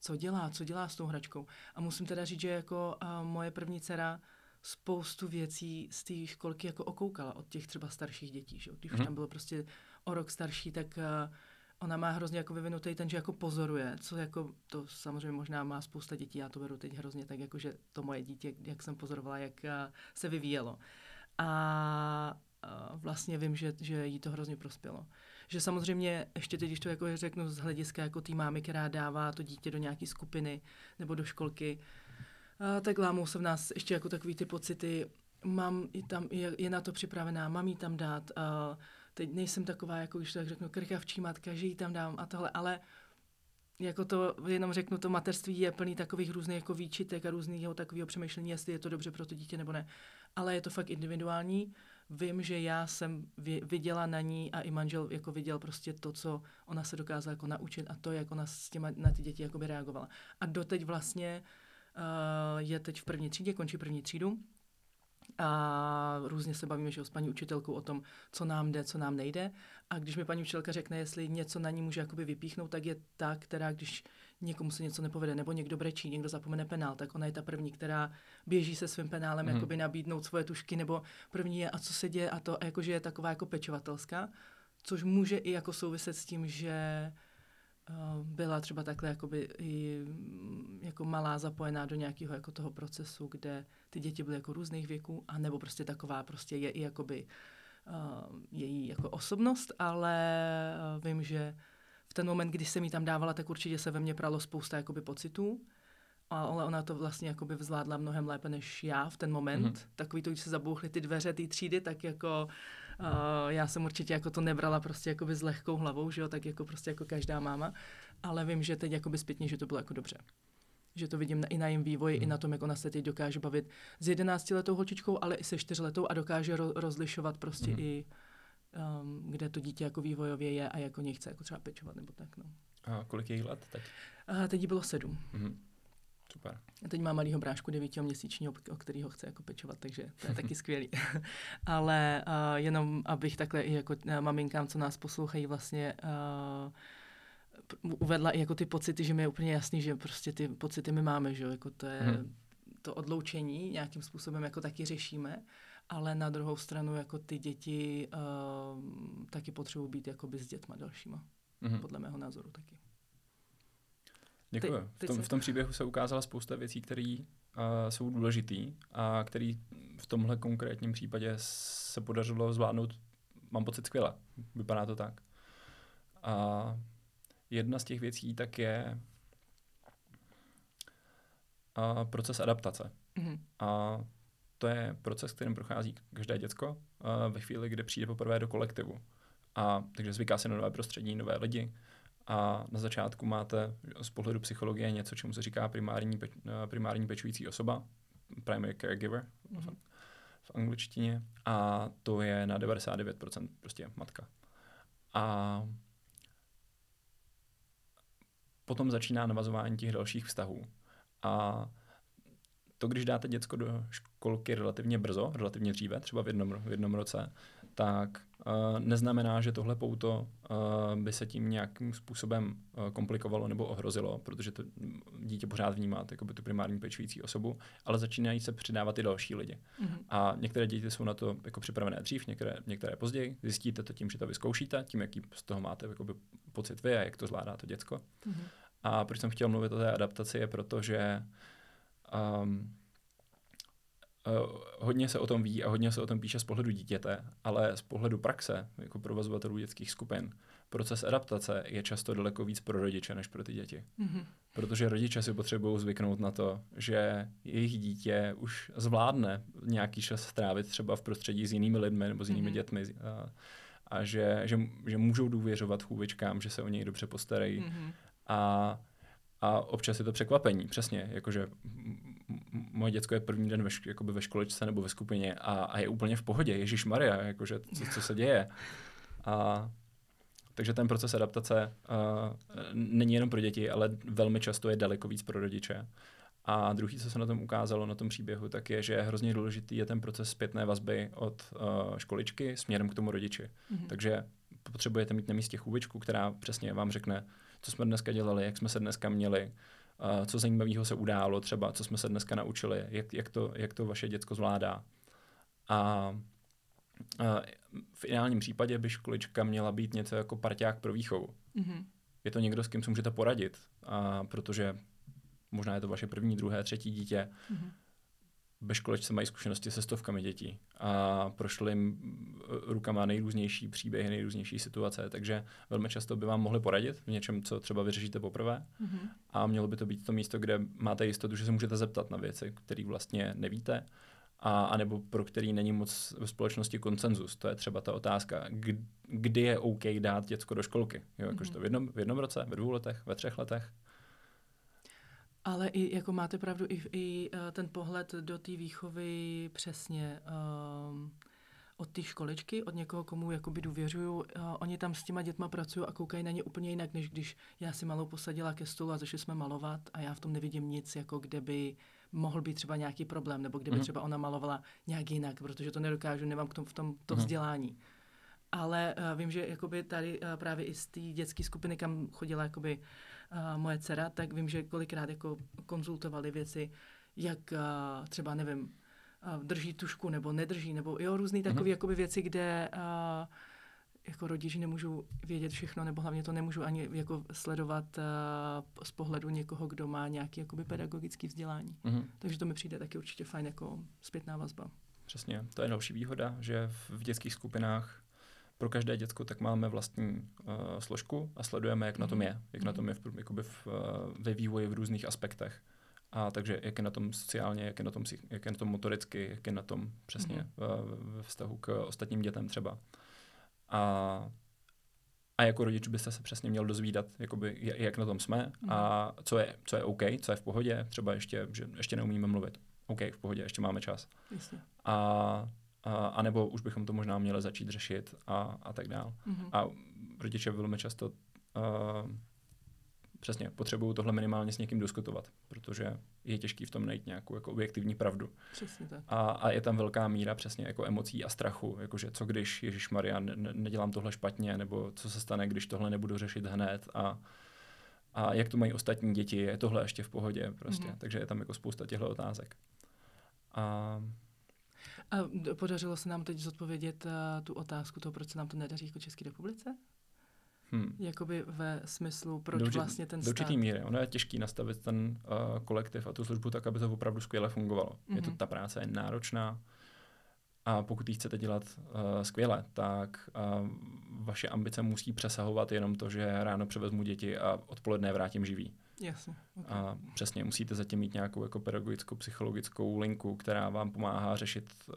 co dělá, co dělá s tou hračkou. A musím teda říct, že jako uh, moje první dcera spoustu věcí z té školky jako okoukala od těch třeba starších dětí. Že? Když už mhm. tam bylo prostě o rok starší, tak uh, ona má hrozně jako vyvinutý ten, že jako pozoruje, co jako, to samozřejmě možná má spousta dětí, já to beru teď hrozně tak, jako že to moje dítě, jak jsem pozorovala, jak uh, se vyvíjelo. A uh, vlastně vím, že, že jí to hrozně prospělo. Že samozřejmě, ještě teď, když to jako řeknu z hlediska jako té mámy, která dává to dítě do nějaké skupiny nebo do školky, tak lámou se v nás ještě jako takový ty pocity, mám i tam, je, je na to připravená, mám jí tam dát, a teď nejsem taková, jako když tak řeknu, krkavčí matka, že jí tam dám a tohle, ale jako to, jenom řeknu, to mateřství je plný takových různých jako výčitek a různého takového přemýšlení, jestli je to dobře pro to dítě nebo ne. Ale je to fakt individuální. Vím, že já jsem viděla na ní a i manžel jako viděl prostě to, co ona se dokázala jako naučit a to, jak ona s těma, na ty děti reagovala. A doteď vlastně uh, je teď v první třídě, končí první třídu. A různě se bavíme že s paní učitelkou o tom, co nám jde, co nám nejde. A když mi paní učitelka řekne, jestli něco na ní může jakoby vypíchnout, tak je ta, která když někomu se něco nepovede, nebo někdo brečí, někdo zapomene penál, tak ona je ta první, která běží se svým penálem mm. jakoby nabídnout svoje tušky, nebo první je, a co se děje, a to a jakože je taková jako pečovatelská, což může i jako souviset s tím, že Eh, byla třeba takhle jakoby i mm, jako malá zapojená do nějakého jako toho procesu, kde ty děti byly jako různých věků, a nebo prostě taková prostě je i jakoby uh, její jako osobnost, ale uh, vím, že v ten moment, kdy jsem jí tam dávala, tak určitě se ve mně pralo spousta jakoby pocitů, ale ona to vlastně jakoby zvládla mnohem lépe než já v ten moment. Mm-hmm. Takový to, když se zabouchly ty dveře, ty třídy, tak jako uh, já jsem určitě jako to nebrala prostě jakoby s lehkou hlavou, že jo, tak jako prostě jako každá máma, ale vím, že teď jakoby zpětně, že to bylo jako dobře. Že to vidím na, i na jejím vývoji, mm. i na tom, jak ona se teď dokáže bavit s 11-letou holčičkou, ale i se 4-letou a dokáže ro- rozlišovat prostě mm. i um, kde to dítě jako vývojově je a jako něj chce jako třeba pečovat nebo tak. No. A kolik je jí let teď? A teď jí bylo sedm. Mm. Super. A teď má malýho brášku devítiho měsíčního, o kterého chce jako pečovat, takže to je taky <laughs> skvělý. <laughs> Ale uh, jenom abych takhle i jako uh, maminkám, co nás poslouchají, vlastně uh, uvedla i jako ty pocity, že mi je úplně jasný, že prostě ty pocity my máme, že jo, jako to je hmm. to odloučení nějakým způsobem jako taky řešíme, ale na druhou stranu jako ty děti uh, taky potřebují být jakoby s dětma dalšíma, hmm. podle mého názoru taky. Děkuji. v, tom, v tom příběhu se ukázala spousta věcí, které uh, jsou důležité a které v tomhle konkrétním případě se podařilo zvládnout, mám pocit, skvěle. Vypadá to tak. A jedna z těch věcí tak je uh, proces adaptace. Mm-hmm. A to je proces, kterým prochází každé děcko uh, ve chvíli, kdy přijde poprvé do kolektivu. A takže zvyká se na nové prostředí, nové lidi, a na začátku máte z pohledu psychologie něco, čemu se říká primární, peč, eh, primární pečující osoba, primary caregiver mm-hmm. v angličtině, a to je na 99% prostě matka. A potom začíná navazování těch dalších vztahů. A to, když dáte děcko do školky relativně brzo, relativně dříve, třeba v jednom, v jednom roce, tak uh, neznamená, že tohle pouto uh, by se tím nějakým způsobem uh, komplikovalo nebo ohrozilo, protože to dítě pořád vnímá jako by tu primární pečující osobu, ale začínají se přidávat i další lidi. Mm-hmm. A některé děti jsou na to jako připravené dřív, některé, některé později. Zjistíte to tím, že to vyzkoušíte, tím, jaký z toho máte jakoby, pocit vy a jak to zvládá to děcko. Mm-hmm. A proč jsem chtěl mluvit o té adaptaci, je proto, že um, hodně se o tom ví a hodně se o tom píše z pohledu dítěte, ale z pohledu praxe, jako provozovatelů dětských skupin, proces adaptace je často daleko víc pro rodiče než pro ty děti. Mm-hmm. Protože rodiče si potřebují zvyknout na to, že jejich dítě už zvládne nějaký čas strávit třeba v prostředí s jinými lidmi nebo s jinými mm-hmm. dětmi a, a že, že, že můžou důvěřovat chůvičkám, že se o něj dobře postarají. Mm-hmm. A a občas je to překvapení, přesně, jakože moje děcko je první den ve, šk- ve školečce nebo ve skupině a, a je úplně v pohodě, Ježíš Maria, jakože co, co se děje. A, takže ten proces adaptace uh, není jenom pro děti, ale velmi často je daleko víc pro rodiče. A druhý, co se na tom ukázalo, na tom příběhu, tak je, že hrozně důležitý je ten proces zpětné vazby od uh, školičky směrem k tomu rodiči. Mm-hmm. Takže potřebujete mít na místě chůvičku, která přesně vám řekne, co jsme dneska dělali, jak jsme se dneska měli, co zajímavého se událo třeba, co jsme se dneska naučili, jak, jak, to, jak to vaše děcko zvládá. A v ideálním případě by školička měla být něco jako parťák pro výchovu. Mm-hmm. Je to někdo, s kým si můžete poradit, a protože možná je to vaše první, druhé, třetí dítě. Mm-hmm ve školečce mají zkušenosti se stovkami dětí a prošli jim rukama nejrůznější příběhy, nejrůznější situace, takže velmi často by vám mohli poradit v něčem, co třeba vyřešíte poprvé mm-hmm. a mělo by to být to místo, kde máte jistotu, že se můžete zeptat na věci, které vlastně nevíte a, anebo pro který není moc ve společnosti koncenzus. To je třeba ta otázka, kdy je OK dát děcko do školky. Jo, jakože mm-hmm. to v jednom, v jednom roce, ve dvou letech, ve třech letech. Ale i jako máte pravdu, i, i uh, ten pohled do té výchovy přesně um, od té školičky, od někoho, komu jakoby důvěřuju. Uh, oni tam s těma dětma pracují a koukají na ně úplně jinak, než když já si malou posadila ke stolu a začali jsme malovat a já v tom nevidím nic, jako kde by mohl být třeba nějaký problém, nebo kdyby mm. třeba ona malovala nějak jinak, protože to nedokážu, nemám k tomu v tom to mm. vzdělání. Ale uh, vím, že jakoby tady uh, právě i z té dětské skupiny, kam chodila jakoby uh, moje dcera, tak vím, že kolikrát jako konzultovali věci, jak uh, třeba, nevím, uh, drží tušku nebo nedrží, nebo jo, různé takové mm-hmm. jakoby věci, kde uh, jako rodiči nemůžu vědět všechno, nebo hlavně to nemůžu ani jako sledovat uh, z pohledu někoho, kdo má nějaký jakoby pedagogický vzdělání. Mm-hmm. Takže to mi přijde taky určitě fajn jako zpětná vazba. Přesně, to je další výhoda, že v dětských skupinách pro každé děcko tak máme vlastní uh, složku a sledujeme, jak mm-hmm. na tom je, jak mm-hmm. na tom je v, jakoby v, uh, ve vývoji v různých aspektech. A takže jak je na tom sociálně, jak je na tom, jak je na tom motoricky, jak je na tom přesně mm-hmm. ve vztahu k ostatním dětem třeba. A, a jako rodič byste se přesně měl dozvídat, jakoby, jak na tom jsme mm-hmm. a co je, co je OK, co je v pohodě, třeba ještě, že ještě neumíme mluvit. OK, v pohodě, ještě máme čas. Jasně. A a, nebo už bychom to možná měli začít řešit a, a tak dál. Mm-hmm. A rodiče velmi často uh, přesně potřebují tohle minimálně s někým diskutovat, protože je těžký v tom najít nějakou jako objektivní pravdu. Přesně tak. A, a je tam velká míra přesně jako emocí a strachu, jakože co když, Ježíš Maria, ne, nedělám tohle špatně, nebo co se stane, když tohle nebudu řešit hned a, a jak to mají ostatní děti, je tohle ještě v pohodě prostě. Mm-hmm. Takže je tam jako spousta těchto otázek. A a podařilo se nám teď zodpovědět uh, tu otázku toho, proč se nám to nedaří jako České republice? Hmm. Jakoby ve smyslu, proč do, vlastně ten stát... Do určitý míry. Ono je těžký nastavit ten uh, kolektiv a tu službu tak, aby to opravdu skvěle fungovalo. Mm-hmm. Je to, mhm. ta práce je náročná a pokud ji chcete dělat uh, skvěle, tak uh, vaše ambice musí přesahovat jenom to, že ráno převezmu děti a odpoledne vrátím živý. Jasně. Okay. A přesně musíte zatím mít nějakou jako pedagogickou, psychologickou linku, která vám pomáhá řešit uh,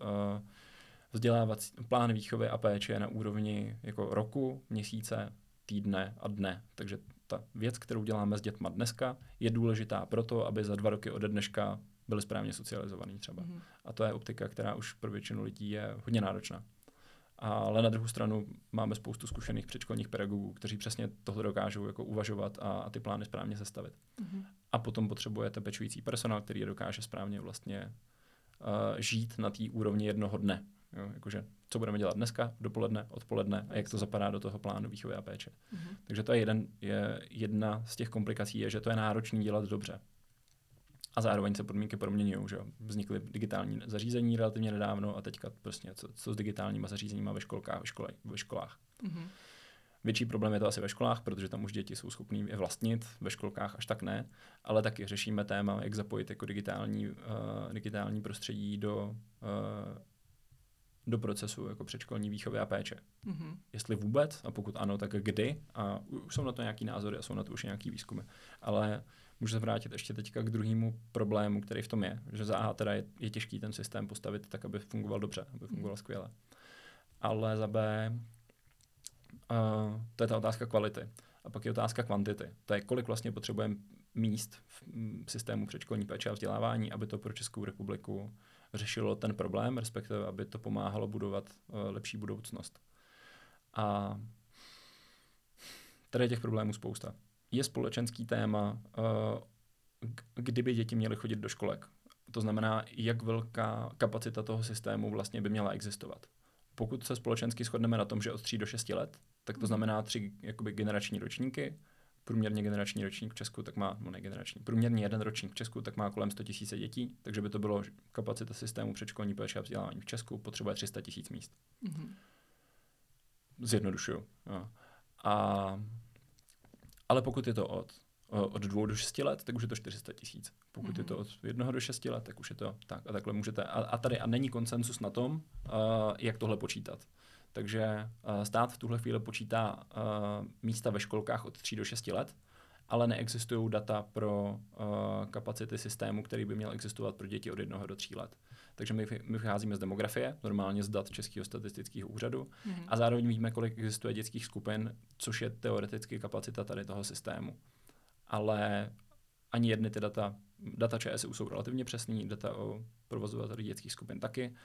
vzdělávací plán výchovy a péče na úrovni jako roku, měsíce, týdne a dne. Takže ta věc, kterou děláme s dětma dneska, je důležitá proto, aby za dva roky ode dneška byli správně socializovaní třeba. Mm-hmm. A to je optika, která už pro většinu lidí je hodně náročná. Ale na druhou stranu máme spoustu zkušených předškolních pedagogů, kteří přesně tohle dokážou jako uvažovat a, a ty plány správně sestavit. Mm-hmm. A potom potřebujete pečující personál, který je dokáže správně vlastně uh, žít na té úrovni jednoho dne. Jo, jakože, co budeme dělat dneska, dopoledne, odpoledne a jak to zapadá do toho plánu výchovy a péče. Mm-hmm. Takže to je, jeden, je jedna z těch komplikací, je, že to je náročné dělat dobře a zároveň se podmínky proměňují. Že? Vznikly digitální zařízení relativně nedávno a teďka prostě co, co s digitálníma zařízeníma ve školkách, ve, škole, ve školách. Mm-hmm. Větší problém je to asi ve školách, protože tam už děti jsou schopní je vlastnit, ve školkách až tak ne, ale taky řešíme téma, jak zapojit jako digitální, uh, digitální prostředí do, uh, do procesu jako předškolní výchovy a péče. Mm-hmm. Jestli vůbec, a pokud ano, tak kdy, a už jsou na to nějaký názory a jsou na to už nějaký výzkumy. Ale můžu se vrátit ještě teďka k druhému problému, který v tom je, že za A teda je, je těžký ten systém postavit tak, aby fungoval dobře, aby fungoval mm. skvěle. Ale za B uh, to je ta otázka kvality. A pak je otázka kvantity. To je, kolik vlastně potřebujeme míst v systému předškolní péče a vzdělávání, aby to pro Českou republiku řešilo ten problém, respektive aby to pomáhalo budovat uh, lepší budoucnost. A tady je těch problémů spousta je společenský téma, uh, kdyby děti měly chodit do školek. To znamená, jak velká kapacita toho systému vlastně by měla existovat. Pokud se společensky shodneme na tom, že od 3 do 6 let, tak to mhm. znamená tři jakoby generační ročníky. Průměrně generační ročník v Česku tak má, no ne generační, průměrně jeden ročník v Česku tak má kolem 100 000 dětí, takže by to bylo kapacita systému předškolní péče a vzdělávání v Česku potřebuje 300 000 míst. Mm-hmm. Zjednodušuju. Jo. A ale pokud je to od, od dvou do šesti let, tak už je to 400 tisíc. Pokud mm-hmm. je to mhm. od jednoho do šesti let, tak už je to tak a takhle můžete. A, a tady a není konsensus na tom, uh, jak tohle počítat. Takže uh, stát v tuhle chvíli počítá uh, místa ve školkách od 3 do 6 let, ale neexistují data pro uh, kapacity systému, který by měl existovat pro děti od 1 do 3 let. Takže my, my vycházíme z demografie, normálně z dat Českého statistického úřadu mm-hmm. a zároveň víme, kolik existuje dětských skupin, což je teoreticky kapacita tady toho systému. Ale ani jedny ty data, data ČSU jsou relativně přesný, data o provozovateli dětských skupin taky,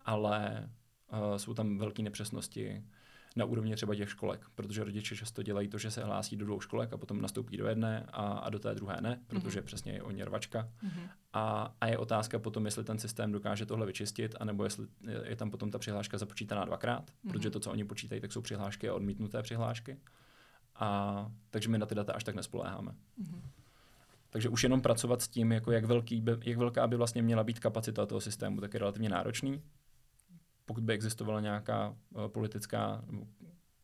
ale uh, jsou tam velké nepřesnosti na úrovni třeba těch školek, protože rodiče často dělají to, že se hlásí do dvou školek a potom nastoupí do jedné a, a do té druhé ne, protože mm-hmm. přesně je o ně rvačka. Mm-hmm. A, a je otázka potom, jestli ten systém dokáže tohle vyčistit, anebo jestli je tam potom ta přihláška započítaná dvakrát, mm-hmm. protože to, co oni počítají, tak jsou přihlášky a odmítnuté přihlášky. A takže my na ty data až tak nespoléháme. Mm-hmm. Takže už jenom pracovat s tím, jako jak, velký jak velká by vlastně měla být kapacita toho systému, tak je relativně náročný pokud by existovala nějaká uh, politická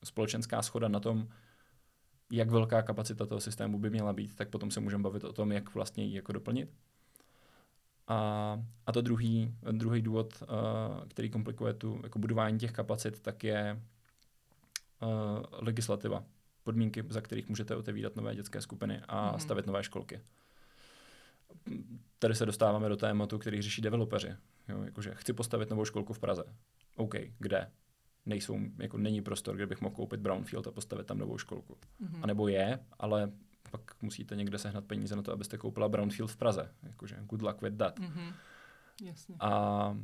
společenská schoda na tom, jak velká kapacita toho systému by měla být, tak potom se můžeme bavit o tom, jak vlastně ji jako doplnit. A, a to druhý, druhý důvod, uh, který komplikuje tu jako budování těch kapacit, tak je uh, legislativa, podmínky, za kterých můžete otevírat nové dětské skupiny a mm. stavět nové školky. Tady se dostáváme do tématu, který řeší developeři. Jo, jakože chci postavit novou školku v Praze. OK, kde? Nejsou, jako není prostor, kde bych mohl koupit brownfield a postavit tam novou školku. Mm-hmm. A nebo je, ale pak musíte někde sehnat peníze na to, abyste koupila brownfield v Praze. Jakože good luck with that. Mm-hmm. Jasně. A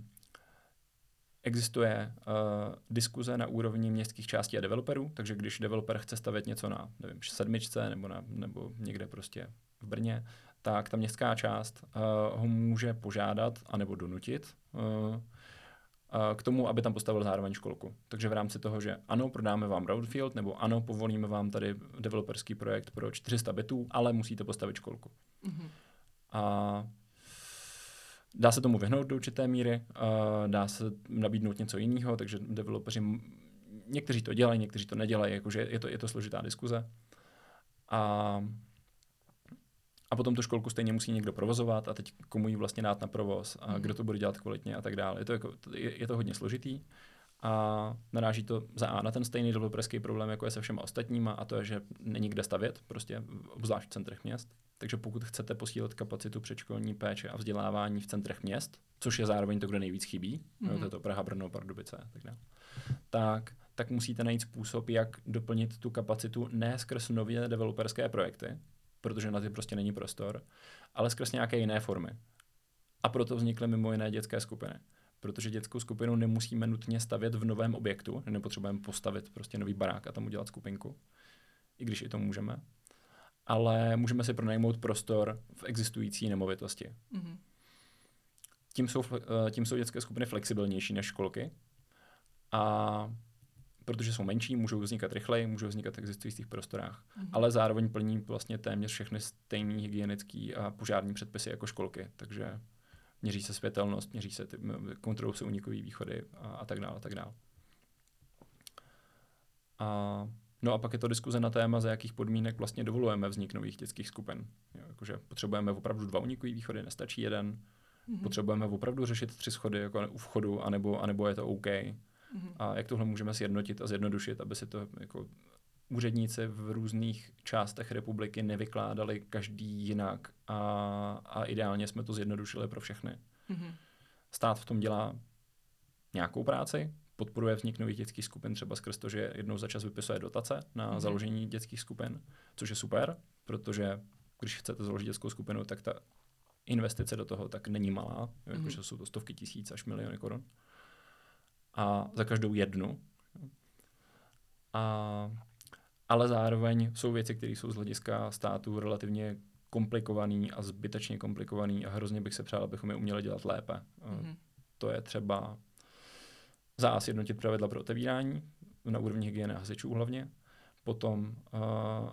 existuje uh, diskuze na úrovni městských částí a developerů, takže když developer chce stavět něco na nevím, sedmičce nebo, na, nebo někde prostě v Brně, tak ta městská část uh, ho může požádat anebo donutit uh, k tomu, aby tam postavil zároveň školku. Takže v rámci toho, že ano, prodáme vám Brownfield, nebo ano, povolíme vám tady developerský projekt pro 400 bytů, ale musíte postavit školku. Mm-hmm. A dá se tomu vyhnout do určité míry, a dá se nabídnout něco jiného, takže developeři, někteří to dělají, někteří to nedělají, jakože je to, je to složitá diskuze. A a potom tu školku stejně musí někdo provozovat a teď komu ji vlastně dát na provoz a mm. kdo to bude dělat kvalitně a tak dále. Je to, jako, je, je to hodně složitý a naráží to za A na ten stejný developerský problém, jako je se všema ostatníma a to je, že není kde stavět, prostě obzvlášť v centrech měst. Takže pokud chcete posílit kapacitu předškolní péče a vzdělávání v centrech měst, což je zároveň to, kde nejvíc chybí, mm. jo, to je to Praha, Brno, Pardubice a tak dále, tak, tak musíte najít způsob, jak doplnit tu kapacitu ne skrz nově developerské projekty, protože na ty prostě není prostor, ale skrz nějaké jiné formy. A proto vznikly mimo jiné dětské skupiny. Protože dětskou skupinu nemusíme nutně stavět v novém objektu, nepotřebujeme postavit prostě nový barák a tam udělat skupinku, i když i to můžeme. Ale můžeme si pronajmout prostor v existující nemovitosti. Mm-hmm. Tím, jsou, eh, tím jsou dětské skupiny flexibilnější než školky a protože jsou menší, můžou vznikat rychleji, můžou vznikat v existujících prostorách, mm-hmm. ale zároveň plní vlastně téměř všechny stejné hygienické a požární předpisy jako školky, takže měří se světelnost, měří se, ty, kontrolují se unikové východy a, a tak dále, a tak dále. A, no a pak je to diskuze na téma, za jakých podmínek vlastně dovolujeme vznik nových dětských skupin. Jo, jakože potřebujeme opravdu dva unikové východy, nestačí jeden. Mm-hmm. Potřebujeme opravdu řešit tři schody jako u vchodu, anebo, anebo je to OK. Mm-hmm. A jak tohle můžeme sjednotit a zjednodušit, aby si to jako úředníci v různých částech republiky nevykládali každý jinak a, a ideálně jsme to zjednodušili pro všechny. Mm-hmm. Stát v tom dělá nějakou práci, podporuje vznik nových dětských skupin třeba skrz to, že jednou za čas vypisuje dotace na mm-hmm. založení dětských skupin, což je super, protože když chcete založit dětskou skupinu, tak ta investice do toho tak není malá, mm-hmm. jakože jsou to stovky tisíc až miliony korun a za každou jednu. A, ale zároveň jsou věci, které jsou z hlediska státu relativně komplikovaný a zbytečně komplikovaný a hrozně bych se přál, abychom je uměli dělat lépe. Mm-hmm. To je třeba za sjednotit pravidla pro otevírání na úrovni hygieny hasičů hlavně, potom uh,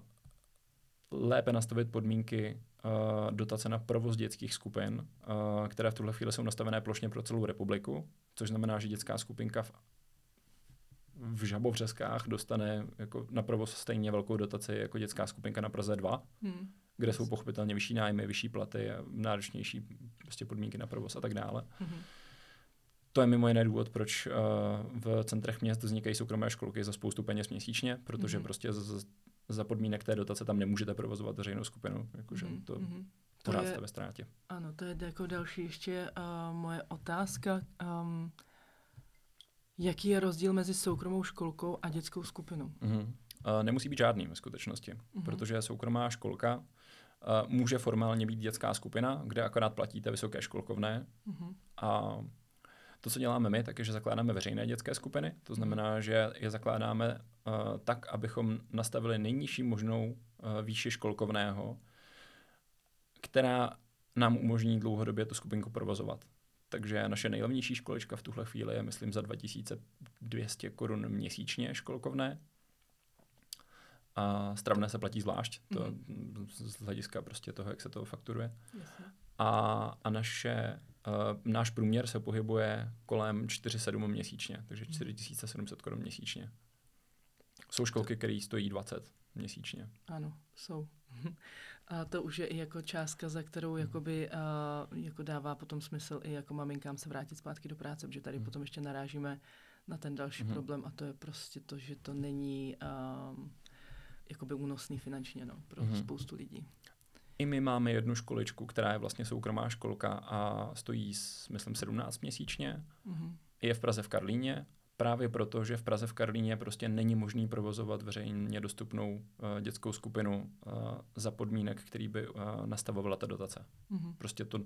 lépe nastavit podmínky uh, dotace na provoz dětských skupin, uh, které v tuhle chvíli jsou nastavené plošně pro celou republiku, což znamená, že dětská skupinka v, v Žabovřeskách dostane jako na provoz stejně velkou dotaci jako dětská skupinka na Praze 2, hmm. kde jsou pochopitelně vyšší nájmy, vyšší platy a náročnější prostě podmínky na provoz a tak dále. Hmm. To je mimo jiné důvod, proč uh, v centrech měst vznikají soukromé školky za spoustu peněz měsíčně, protože hmm. prostě z, za podmínek té dotace tam nemůžete provozovat veřejnou skupinu. Jakože mm-hmm. to mm-hmm. pořád jste ve ztrátě. Ano, to je jako další ještě uh, moje otázka. Um, jaký je rozdíl mezi soukromou školkou a dětskou skupinou? Mm-hmm. Uh, nemusí být žádný ve skutečnosti, mm-hmm. protože soukromá školka uh, může formálně být dětská skupina, kde akorát platíte vysoké školkovné mm-hmm. a to, co děláme my, tak je, že zakládáme veřejné dětské skupiny. To znamená, že je zakládáme uh, tak, abychom nastavili nejnižší možnou uh, výši školkovného, která nám umožní dlouhodobě tu skupinku provozovat. Takže naše nejlevnější školička v tuhle chvíli je, myslím, za 2200 korun měsíčně školkovné. A stravné se platí zvlášť, to mm. z hlediska prostě toho, jak se to fakturuje. A, a naše Uh, náš průměr se pohybuje kolem 4,7 měsíčně, takže 4700 mhm. korun měsíčně. Jsou školky, které stojí 20 měsíčně. Ano, jsou. A to už je i jako částka, za kterou hmm. jakoby, uh, jako dává potom smysl i jako maminkám se vrátit zpátky do práce, protože tady hmm. potom ještě narážíme na ten další mm-hmm. problém a to je prostě to, že to není um, jakoby únosný finančně no, pro mm-hmm. spoustu lidí. I my máme jednu školičku, která je vlastně soukromá školka a stojí, myslím, 17 měsíčně. Mm-hmm. Je v Praze v Karlíně právě proto, že v Praze v Karlíně prostě není možný provozovat veřejně dostupnou uh, dětskou skupinu uh, za podmínek, který by uh, nastavovala ta dotace. Mm-hmm. Prostě to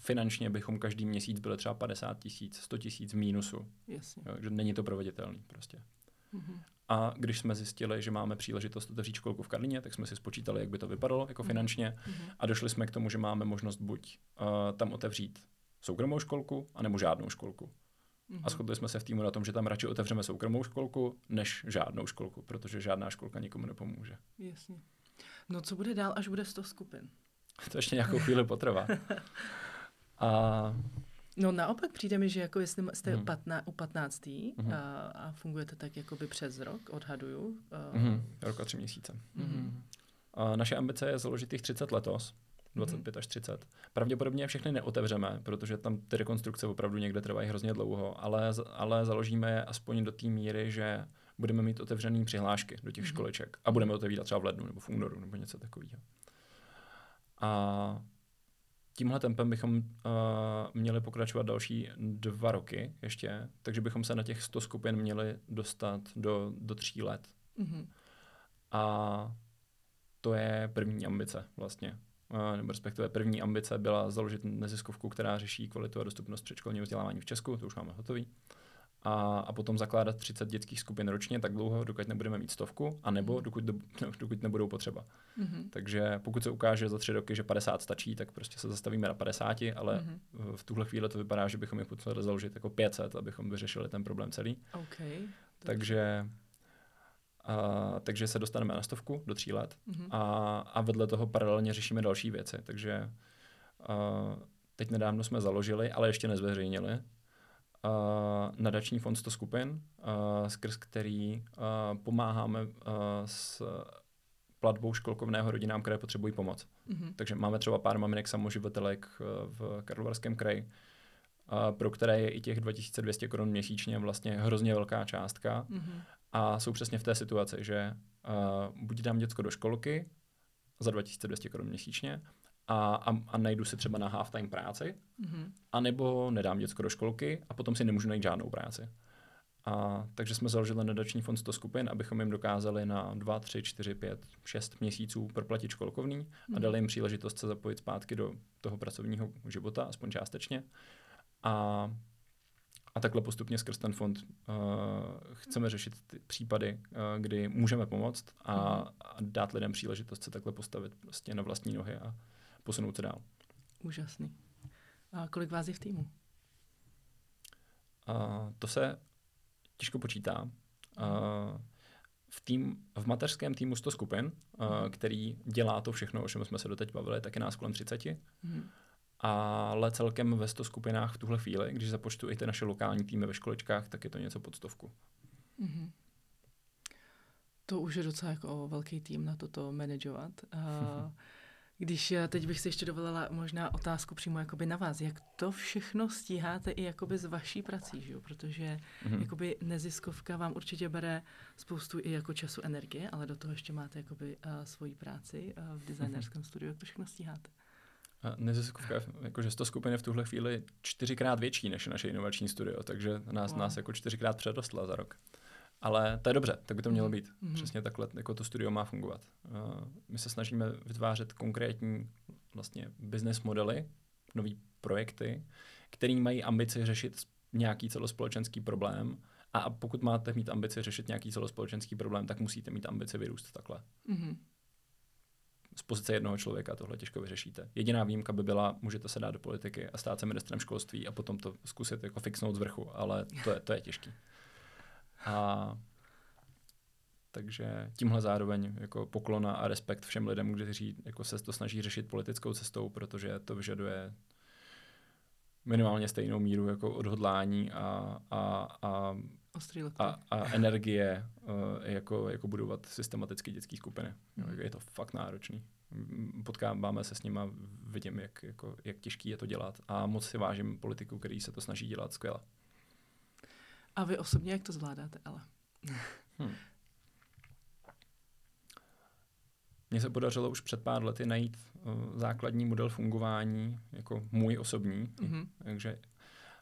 finančně bychom každý měsíc byli třeba 50 tisíc, 100 tisíc mínusu. Jasně. Jo, že není to proveditelný prostě. Mm-hmm. A když jsme zjistili, že máme příležitost otevřít školku v Karlíně, tak jsme si spočítali, jak by to vypadalo jako mm-hmm. finančně mm-hmm. a došli jsme k tomu, že máme možnost buď uh, tam otevřít soukromou školku, anebo žádnou školku. A shodli jsme se v týmu na tom, že tam radši otevřeme soukromou školku, než žádnou školku, protože žádná školka nikomu nepomůže. Jasně. No co bude dál, až bude 100 skupin? <laughs> to ještě nějakou chvíli potrvá. <laughs> A... No naopak přijde mi, že jako jestli jste mm. patna, u 15. Mm. A, a fungujete tak jakoby přes rok, odhaduju. A... Mm. Rok a tři měsíce. Mm. A naše ambice je založit jich 30 letos. 25 mm. až 30. Pravděpodobně všechny neotevřeme, protože tam ty rekonstrukce opravdu někde trvají hrozně dlouho, ale, ale založíme je aspoň do té míry, že budeme mít otevřený přihlášky do těch mm. školeček a budeme otevírat třeba v lednu nebo v únoru nebo něco takového. A tímhle tempem bychom uh, měli pokračovat další dva roky ještě, takže bychom se na těch 100 skupin měli dostat do, do tří let. Mm-hmm. A to je první ambice vlastně nebo respektive první ambice byla založit neziskovku, která řeší kvalitu a dostupnost předškolního vzdělávání v Česku, to už máme hotový. A, a potom zakládat 30 dětských skupin ročně tak dlouho, dokud nebudeme mít stovku, anebo mhm. dokud, do, <laughs> dokud nebudou potřeba. Mm-hmm. Takže pokud se ukáže za tři roky, že 50 stačí, tak prostě se zastavíme na 50, ale mm-hmm. v tuhle chvíli to vypadá, že bychom je potřebovali založit jako 500, abychom vyřešili ten problém celý. Okay. Takže a, takže se dostaneme na stovku do tří let mm-hmm. a, a vedle toho paralelně řešíme další věci. Takže a, teď nedávno jsme založili, ale ještě nezveřejnili, a, nadační fond 100 skupin, a, skrz který a, pomáháme a, s platbou školkovného rodinám, které potřebují pomoc. Mm-hmm. Takže máme třeba pár maminek samoživitelek v Karlovarském kraji, a pro které je i těch 2200 korun měsíčně vlastně hrozně velká částka. Mm-hmm a jsou přesně v té situaci, že uh, buď dám děcko do školky za 2200 korun měsíčně a, a, a najdu si třeba na half-time práci, mm-hmm. anebo nedám děcko do školky a potom si nemůžu najít žádnou práci. A, takže jsme založili nadační fond 100 skupin, abychom jim dokázali na 2, 3, 4, 5, 6 měsíců proplatit školkovný mm. a mhm. dali jim příležitost se zapojit zpátky do toho pracovního života, aspoň částečně. A a takhle postupně skrz ten fond uh, chceme řešit ty případy, uh, kdy můžeme pomoct a, a dát lidem příležitost se takhle postavit prostě na vlastní nohy a posunout se dál. Úžasný. A kolik vás je v týmu? Uh, to se těžko počítá. Uh, v, tým, v mateřském týmu 100 skupin, uh, který dělá to všechno, o čem jsme se doteď bavili, tak je nás kolem 30. Mm ale celkem ve 100 skupinách v tuhle chvíli, když započtu i ty naše lokální týmy ve školečkách, tak je to něco pod stovku. Mm-hmm. To už je docela jako velký tým na toto manažovat. Uh, když eh, teď bych si ještě dovolila možná otázku přímo jakoby na vás, jak to všechno stíháte i jakoby s vaší prací, že jo? protože mm-hmm. jakoby neziskovka vám určitě bere spoustu i jako času energie, ale do toho ještě máte jakoby uh, svoji práci uh, v designerském mm-hmm. studiu, jak to všechno stíháte? Neziskovka, jakože 100 skupin je v tuhle chvíli čtyřikrát větší než naše inovační studio, takže nás, wow. nás jako čtyřikrát předostla za rok. Ale to je dobře, tak by to mělo mhm. být. Mm-hmm. Přesně takhle jako to studio má fungovat. Uh, my se snažíme vytvářet konkrétní vlastně business modely, nové projekty, které mají ambici řešit nějaký celospolečenský problém a pokud máte mít ambici řešit nějaký celospolečenský problém, tak musíte mít ambici vyrůst takhle. Mm-hmm z pozice jednoho člověka tohle těžko vyřešíte. Jediná výjimka by byla, můžete se dát do politiky a stát se ministrem školství a potom to zkusit jako fixnout z vrchu, ale to je, to je těžký. A takže tímhle zároveň jako poklona a respekt všem lidem, kteří jako se to snaží řešit politickou cestou, protože to vyžaduje minimálně stejnou míru jako odhodlání a, a, a, a, a energie uh, jako, jako budovat systematicky dětské skupiny. Mm. Je to fakt náročný. Potkáváme se s nimi a vidím, jak, jako, jak těžký je to dělat a moc si vážím politiku, který se to snaží dělat skvěle. A vy osobně jak to zvládáte, ale? Hmm. Mně se podařilo už před pár lety najít uh, základní model fungování, jako můj osobní, mm-hmm. takže,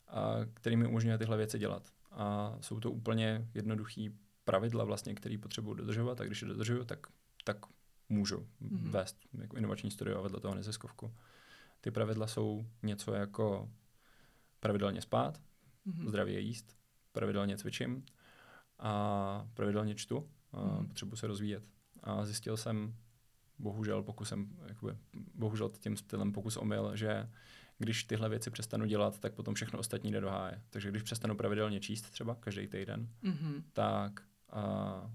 a, který mi umožňuje tyhle věci dělat. A jsou to úplně jednoduchý pravidla, vlastně, které potřebuji dodržovat a když je dodržuju, tak, tak můžu mm-hmm. vést jako inovační studio a vedle toho neziskovku. Ty pravidla jsou něco jako pravidelně spát, mm-hmm. zdravě jíst, pravidelně cvičím a pravidelně čtu, a mm-hmm. potřebuji se rozvíjet. A zjistil jsem, bohužel pokusem, jakoby, bohužel tím stylem pokus omyl, že když tyhle věci přestanu dělat, tak potom všechno ostatní jde do háje. Takže když přestanu pravidelně číst třeba každý týden, mm-hmm. tak a,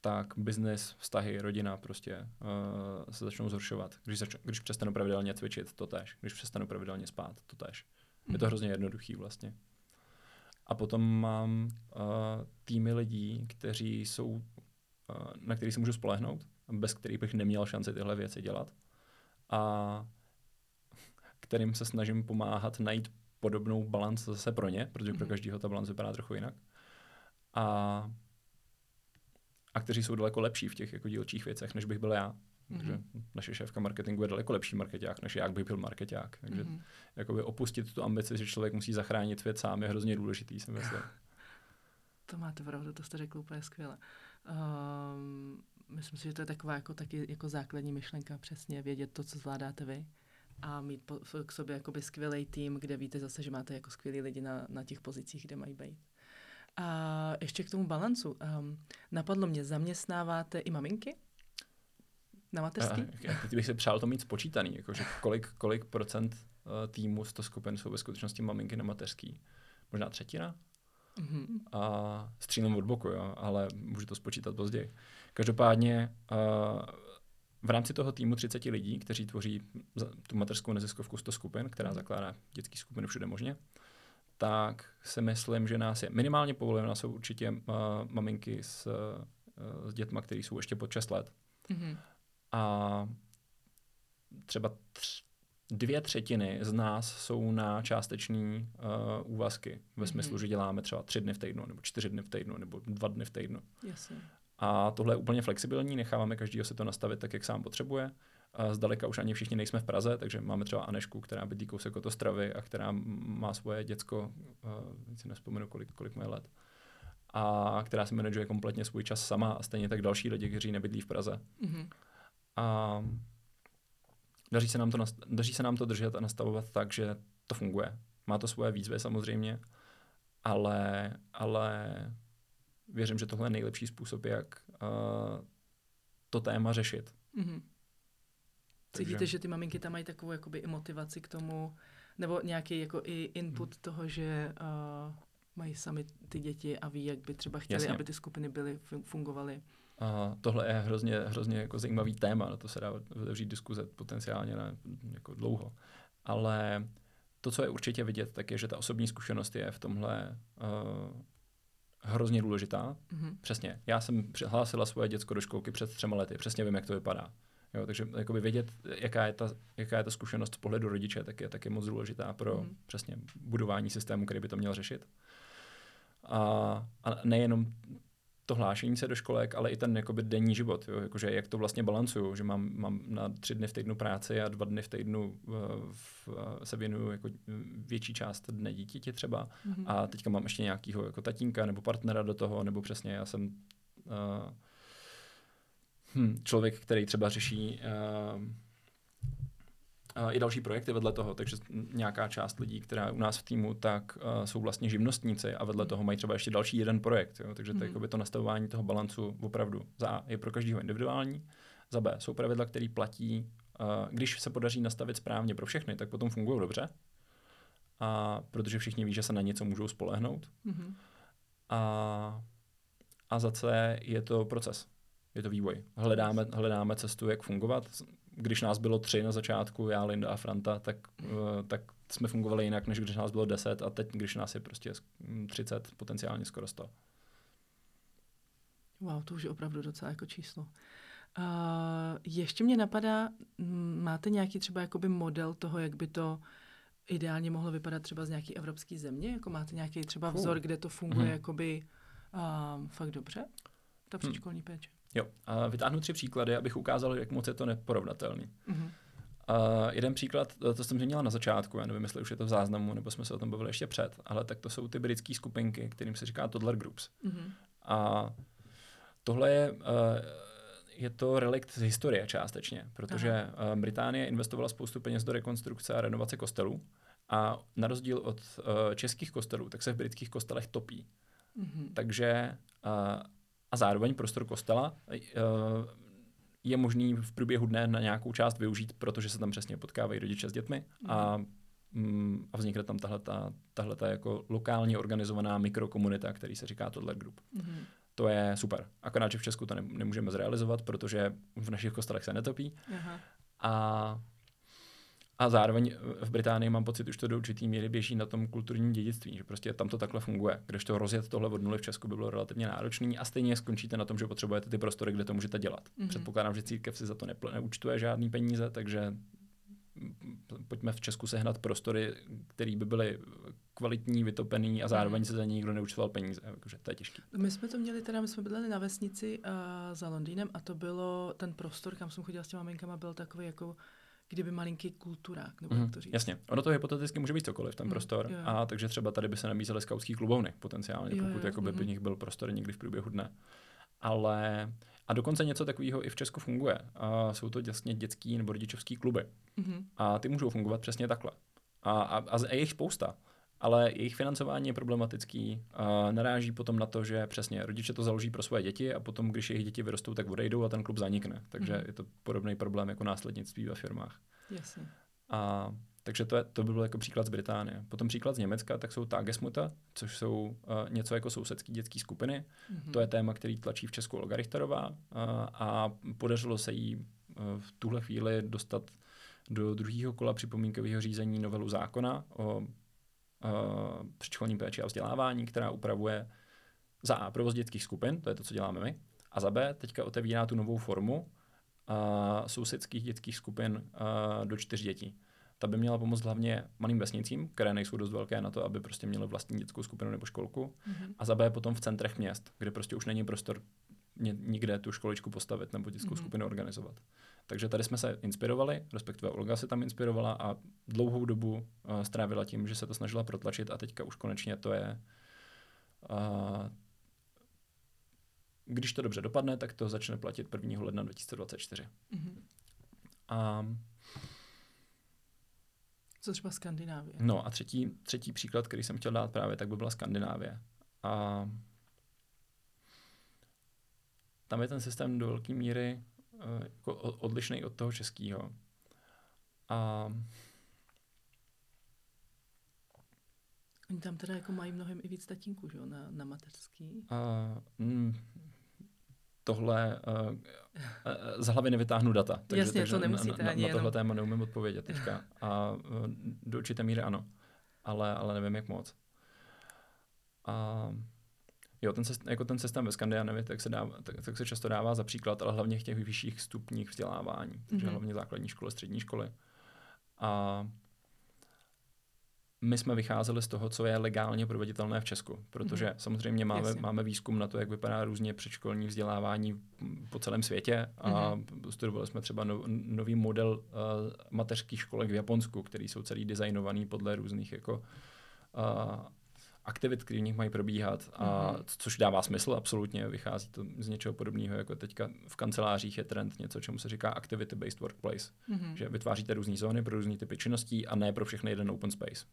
tak business, vztahy, rodina prostě uh, se začnou zhoršovat. Když, zač- když přestanu pravidelně cvičit, to tež. Když přestanu pravidelně spát, to tež. Je to mhm. hrozně jednoduchý vlastně. A potom mám uh, týmy lidí, kteří jsou, uh, na který se můžu spolehnout, bez kterých bych neměl šanci tyhle věci dělat. A kterým se snažím pomáhat najít podobnou balans zase pro ně, protože pro mhm. každého ta balance vypadá trochu jinak. A, a kteří jsou daleko lepší v těch jako dílčích věcech, než bych byl já. Mm-hmm. Takže naše šéfka marketingu je daleko lepší marketák, než jak bych byl marketák. Takže mm-hmm. jakoby opustit tu ambici, že člověk musí zachránit svět sám, je hrozně důležitý, si myslím. <laughs> To máte pravdu, to jste řekl úplně skvěle. Um, myslím si, že to je taková jako, taky jako základní myšlenka, přesně vědět to, co zvládáte vy a mít po, k sobě jakoby skvělý tým, kde víte zase, že máte jako skvělý lidi na, na těch pozicích, kde mají být. A ještě k tomu balancu. Um, napadlo mě, zaměstnáváte i maminky? Na mateřský? Já bych si přál to mít spočítaný, jakože kolik, kolik procent uh, týmu z toho skupin jsou ve skutečnosti maminky na mateřský. Možná třetina? Mm-hmm. A střílem od boku, jo, ale můžu to spočítat později. Každopádně uh, v rámci toho týmu 30 lidí, kteří tvoří tu mateřskou neziskovku 100 skupin, která zakládá dětský skupiny všude možně, tak si myslím, že nás je minimálně povoleno, jsou určitě uh, maminky s, uh, s dětma, které jsou ještě pod 6 let. Mm-hmm. A třeba tř, dvě třetiny z nás jsou na částeční uh, úvazky, ve smyslu, mm-hmm. že děláme třeba tři dny v týdnu, nebo čtyři dny v týdnu, nebo dva dny v týdnu. Jasně. A tohle je úplně flexibilní, necháváme každýho se to nastavit tak, jak sám potřebuje. A zdaleka už ani všichni nejsme v Praze, takže máme třeba Anešku, která bydlí kousek od Ostravy a která má svoje děcko, uh, si nespomenu, kolik, kolik má let, a která si manažuje kompletně svůj čas sama a stejně tak další lidi, kteří nebydlí v Praze. Mm-hmm. A daří se, nám to, daří se nám to držet a nastavovat tak, že to funguje. Má to svoje výzvy samozřejmě, ale, ale věřím, že tohle je nejlepší způsob, jak uh, to téma řešit. Mm-hmm. Cítíte, Takže... že ty maminky tam mají takovou jakoby i motivaci k tomu, nebo nějaký jako i input mm. toho, že uh, mají sami ty děti a ví, jak by třeba chtěli, Jasně. aby ty skupiny byly, fungovaly. A tohle je hrozně, hrozně jako zajímavý téma, na to se dá otevřít diskuze potenciálně na jako dlouho. Ale to, co je určitě vidět, tak je, že ta osobní zkušenost je v tomhle uh, hrozně důležitá. Mm-hmm. Přesně. Já jsem přihlásila svoje děcko do školky před třema lety. Přesně vím, jak to vypadá. Jo, takže jakoby vědět, jaká je, ta, jaká je ta zkušenost z pohledu rodiče, tak je taky moc důležitá pro mm. přesně budování systému, který by to měl řešit. A, a nejenom to hlášení se do školek, ale i ten jakoby denní život, jo? Jakože jak to vlastně balancuju, že mám, mám na tři dny v týdnu práci a dva dny v týdnu uh, v, uh, se věnuju jako větší část dne dítěti třeba mm-hmm. a teďka mám ještě nějakýho jako tatínka nebo partnera do toho, nebo přesně já jsem uh, hm, člověk, který třeba řeší uh, i další projekty vedle toho, takže nějaká část lidí, která u nás v týmu, tak uh, jsou vlastně živnostníci a vedle toho mají třeba ještě další jeden projekt. Jo? Takže to, mm. to nastavování toho balancu opravdu za A je pro každého individuální, za B jsou pravidla, které platí, uh, když se podaří nastavit správně pro všechny, tak potom fungují dobře. A protože všichni ví, že se na něco můžou spolehnout. Mm. A, a za C je to proces. Je to vývoj. Hledáme, hledáme cestu, jak fungovat když nás bylo tři na začátku, já, Linda a Franta, tak, uh, tak jsme fungovali jinak, než když nás bylo deset a teď, když nás je prostě 30, potenciálně skoro 100. Wow, to už je opravdu docela jako číslo. Uh, ještě mě napadá, máte nějaký třeba jakoby model toho, jak by to ideálně mohlo vypadat třeba z nějaké evropské země? Jako máte nějaký třeba vzor, kde to funguje hmm. jakoby um, fakt dobře? Ta hm. předškolní péče. Jo, a vytáhnu tři příklady, abych ukázal, jak moc je to neporovnatelný. Mm-hmm. Uh, jeden příklad, to jsem zmínila na začátku, já nevím, jestli už je to v záznamu, nebo jsme se o tom bavili ještě před, ale tak to jsou ty britské skupinky, kterým se říká toddler groups. Mm-hmm. A tohle je, uh, je to relikt z historie částečně, protože uh, Británie investovala spoustu peněz do rekonstrukce a renovace kostelů a na rozdíl od českých kostelů, tak se v britských kostelech topí. Mm-hmm. Takže a zároveň prostor kostela uh, je možný v průběhu dne na nějakou část využít, protože se tam přesně potkávají rodiče s dětmi a, mm, a vznikne tam tahle ta jako lokálně organizovaná mikrokomunita, který se říká toddler group. Mm. To je super. Akorát, že v Česku to ne, nemůžeme zrealizovat, protože v našich kostelech se netopí. Aha. A a zároveň v Británii mám pocit, už to do určitý míry běží na tom kulturním dědictví, že prostě tam to takhle funguje. Když to rozjet tohle od nuly v Česku by bylo relativně náročný a stejně skončíte na tom, že potřebujete ty prostory, kde to můžete dělat. Mm-hmm. Předpokládám, že církev si za to nepl- neúčtuje žádný peníze, takže pojďme v Česku sehnat prostory, které by byly kvalitní, vytopený a zároveň se za ně nikdo neúčtoval peníze. Takže to je těžké. My jsme to měli teda, my jsme bydleli na vesnici uh, za Londýnem a to bylo ten prostor, kam jsem chodila s těma maminkama, byl takový jako kdyby malinký kulturák, nebo mm, jak to říct. Jasně, ono to hypoteticky může být cokoliv, ten mm, prostor. Jo. A takže třeba tady by se nabízely skautský klubovny potenciálně, jo, pokud jo, jakoby mm. by nich byl prostor někdy v průběhu dne. Ale a dokonce něco takového i v Česku funguje. A jsou to jasně dětský nebo rodičovský kluby. Mm-hmm. A ty můžou fungovat přesně takhle. A, a, a je jich spousta ale jejich financování je problematický. A naráží potom na to, že přesně rodiče to založí pro svoje děti a potom, když jejich děti vyrostou, tak odejdou a ten klub zanikne. Takže mm. je to podobný problém jako následnictví ve firmách. Jasně. A takže to, je, to by byl jako příklad z Británie. Potom příklad z Německa, tak jsou Tagesmutter, což jsou uh, něco jako sousedské dětské skupiny. Mm-hmm. To je téma, který tlačí v Česku Olga Richterová uh, a podařilo se jí uh, v tuhle chvíli dostat do druhého kola připomínkového řízení novelu zákona o uh, předškolní péči a vzdělávání, která upravuje za A provoz dětských skupin, to je to, co děláme my, a za B teďka otevírá tu novou formu uh, sousedských dětských skupin uh, do čtyř dětí. Ta by měla pomoct hlavně malým vesnicím, které nejsou dost velké na to, aby prostě měly vlastní dětskou skupinu nebo školku. Mm-hmm. A za B potom v centrech měst, kde prostě už není prostor nikde tu školičku postavit nebo dětskou mm-hmm. skupinu organizovat. Takže tady jsme se inspirovali, respektive Olga se tam inspirovala a dlouhou dobu uh, strávila tím, že se to snažila protlačit a teďka už konečně to je uh, když to dobře dopadne, tak to začne platit 1. ledna 2024. Mm-hmm. A co třeba Skandinávie? No a třetí, třetí příklad, který jsem chtěl dát právě, tak by byla Skandinávie. A tam je ten systém do velké míry uh, jako odlišný od toho českého. A Oni tam teda jako mají mnohem i víc tatínků, že jo, na, na mateřský. Uh, mm, tohle uh, uh, z hlavy nevytáhnu data. Takže, Jasně, takže to nemusíte na, na, na tohle jenom. téma neumím odpovědět teďka. A uh, do určité míry ano, ale, ale nevím, jak moc. A uh, Jo, ten, jako ten systém ve Skandinávii, tak se, dává, tak, tak se často dává za příklad, ale hlavně v těch vyšších stupních vzdělávání, takže mm-hmm. hlavně základní školy, střední školy. A my jsme vycházeli z toho, co je legálně proveditelné v Česku, protože mm-hmm. samozřejmě máme, máme výzkum na to, jak vypadá různě předškolní vzdělávání po celém světě a mm-hmm. studovali jsme třeba no, nový model uh, mateřských školek v Japonsku, který jsou celý designovaný podle různých jako uh, aktivit, které v nich mají probíhat, a mm-hmm. což dává smysl, absolutně vychází to z něčeho podobného, jako teďka v kancelářích je trend něco, čemu se říká activity-based workplace, mm-hmm. že vytváříte různé zóny pro různé typy činností a ne pro všechny jeden open space.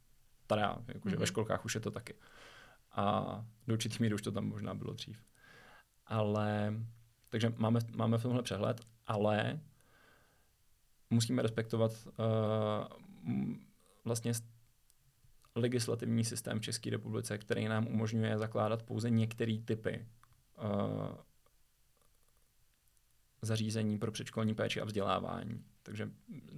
Tada, jakože mm-hmm. ve školkách už je to taky. A do určitých míry už to tam možná bylo dřív. Ale, takže máme, máme v tomhle přehled, ale musíme respektovat uh, vlastně legislativní systém v České republice, který nám umožňuje zakládat pouze některé typy uh, zařízení pro předškolní péči a vzdělávání. Takže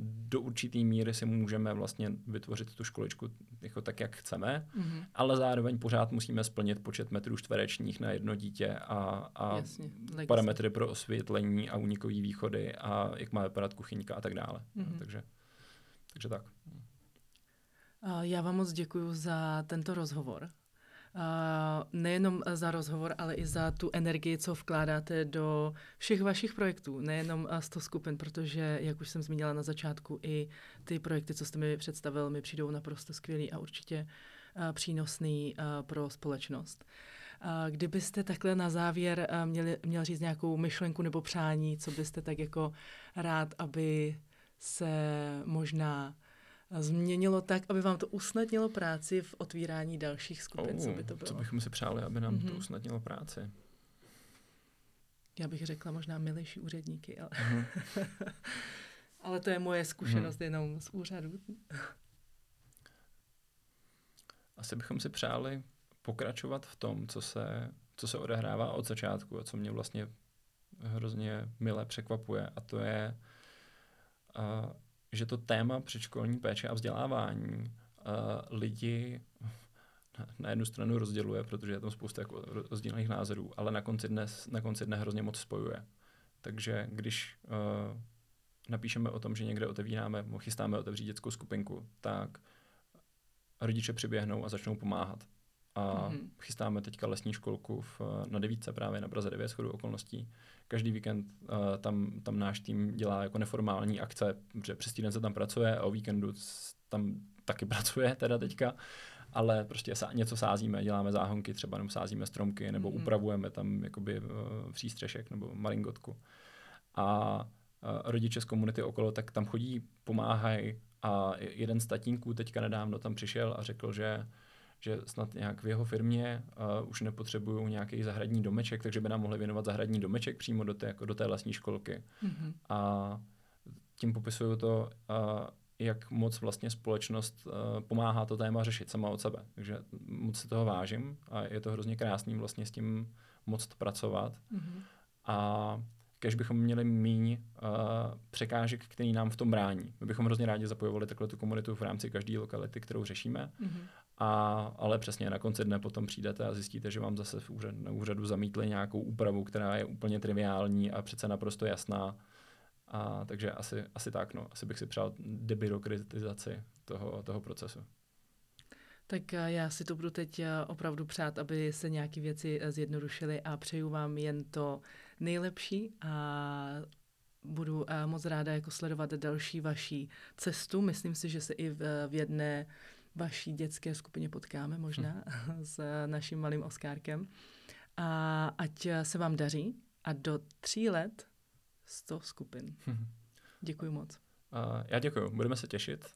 do určité míry si můžeme vlastně vytvořit tu školičku jako tak, jak chceme, mm-hmm. ale zároveň pořád musíme splnit počet metrů čtverečních na jedno dítě a, a Jasně, parametry pro osvětlení a unikové východy a jak má vypadat kuchyňka a tak dále. Mm-hmm. Takže, takže tak. Já vám moc děkuji za tento rozhovor. Nejenom za rozhovor, ale i za tu energii, co vkládáte do všech vašich projektů, nejenom z toho skupin, protože, jak už jsem zmínila na začátku, i ty projekty, co jste mi představil, mi přijdou naprosto skvělý a určitě přínosný pro společnost. Kdybyste takhle na závěr měli, měl říct nějakou myšlenku nebo přání, co byste tak jako rád, aby se možná změnilo tak, aby vám to usnadnilo práci v otvírání dalších skupin, oh, co by to bylo? Co bychom si přáli, aby nám mm-hmm. to mhm. usnadnilo práci? Já bych řekla možná milejší úředníky, ale, mm-hmm. <laughs> ale to je moje zkušenost mm-hmm. jenom z úřadu. Asi bychom si přáli pokračovat v tom, co se, co se odehrává od začátku a co mě vlastně hrozně milé překvapuje a to je uh, že to téma předškolní péče a vzdělávání uh, lidi na jednu stranu rozděluje, protože je tam spousta jako rozdílných názorů, ale na konci, dne, na konci dne hrozně moc spojuje. Takže když uh, napíšeme o tom, že někde otevíráme, chystáme otevřít dětskou skupinku, tak rodiče přiběhnou a začnou pomáhat. A mm-hmm. chystáme teďka lesní školku v, na Devíce právě na Praze 9 schodu okolností. Každý víkend uh, tam, tam náš tým dělá jako neformální akce, protože přes týden se tam pracuje a o víkendu tam taky <laughs> pracuje teda teďka, ale prostě sá, něco sázíme, děláme záhonky třeba, nebo sázíme stromky, nebo mm-hmm. upravujeme tam jakoby uh, přístřešek nebo maringotku. A uh, rodiče z komunity okolo tak tam chodí, pomáhají a jeden z tatínků teďka nedávno tam přišel a řekl, že že snad nějak v jeho firmě uh, už nepotřebují nějaký zahradní domeček, takže by nám mohli věnovat zahradní domeček přímo do té, jako do té lesní školky. Mm-hmm. A tím popisuju to, uh, jak moc vlastně společnost uh, pomáhá to téma řešit sama od sebe. Takže moc si toho vážím a je to hrozně krásný vlastně s tím moc pracovat. Mm-hmm. A kež bychom měli míň uh, překážek, který nám v tom brání. My bychom hrozně rádi zapojovali takhle tu komunitu v rámci každé lokality, kterou řešíme, mm-hmm. A, ale přesně na konci dne potom přijdete a zjistíte, že vám zase v úřad, na úřadu zamítli nějakou úpravu, která je úplně triviální a přece naprosto jasná. A, takže asi, asi tak, no. Asi bych si přál debirokratizaci toho, toho procesu. Tak eh, já si to budu teď eh, opravdu přát, aby se nějaké věci eh, zjednodušily a přeju vám jen to nejlepší a budu moc ráda jako sledovat další vaší cestu. Myslím si, že se i v, v jedné vaší dětské skupině potkáme možná hmm. <laughs> s naším malým Oskárkem. A ať se vám daří a do tří let 100 skupin. Hmm. Děkuji moc. Uh, já děkuji, budeme se těšit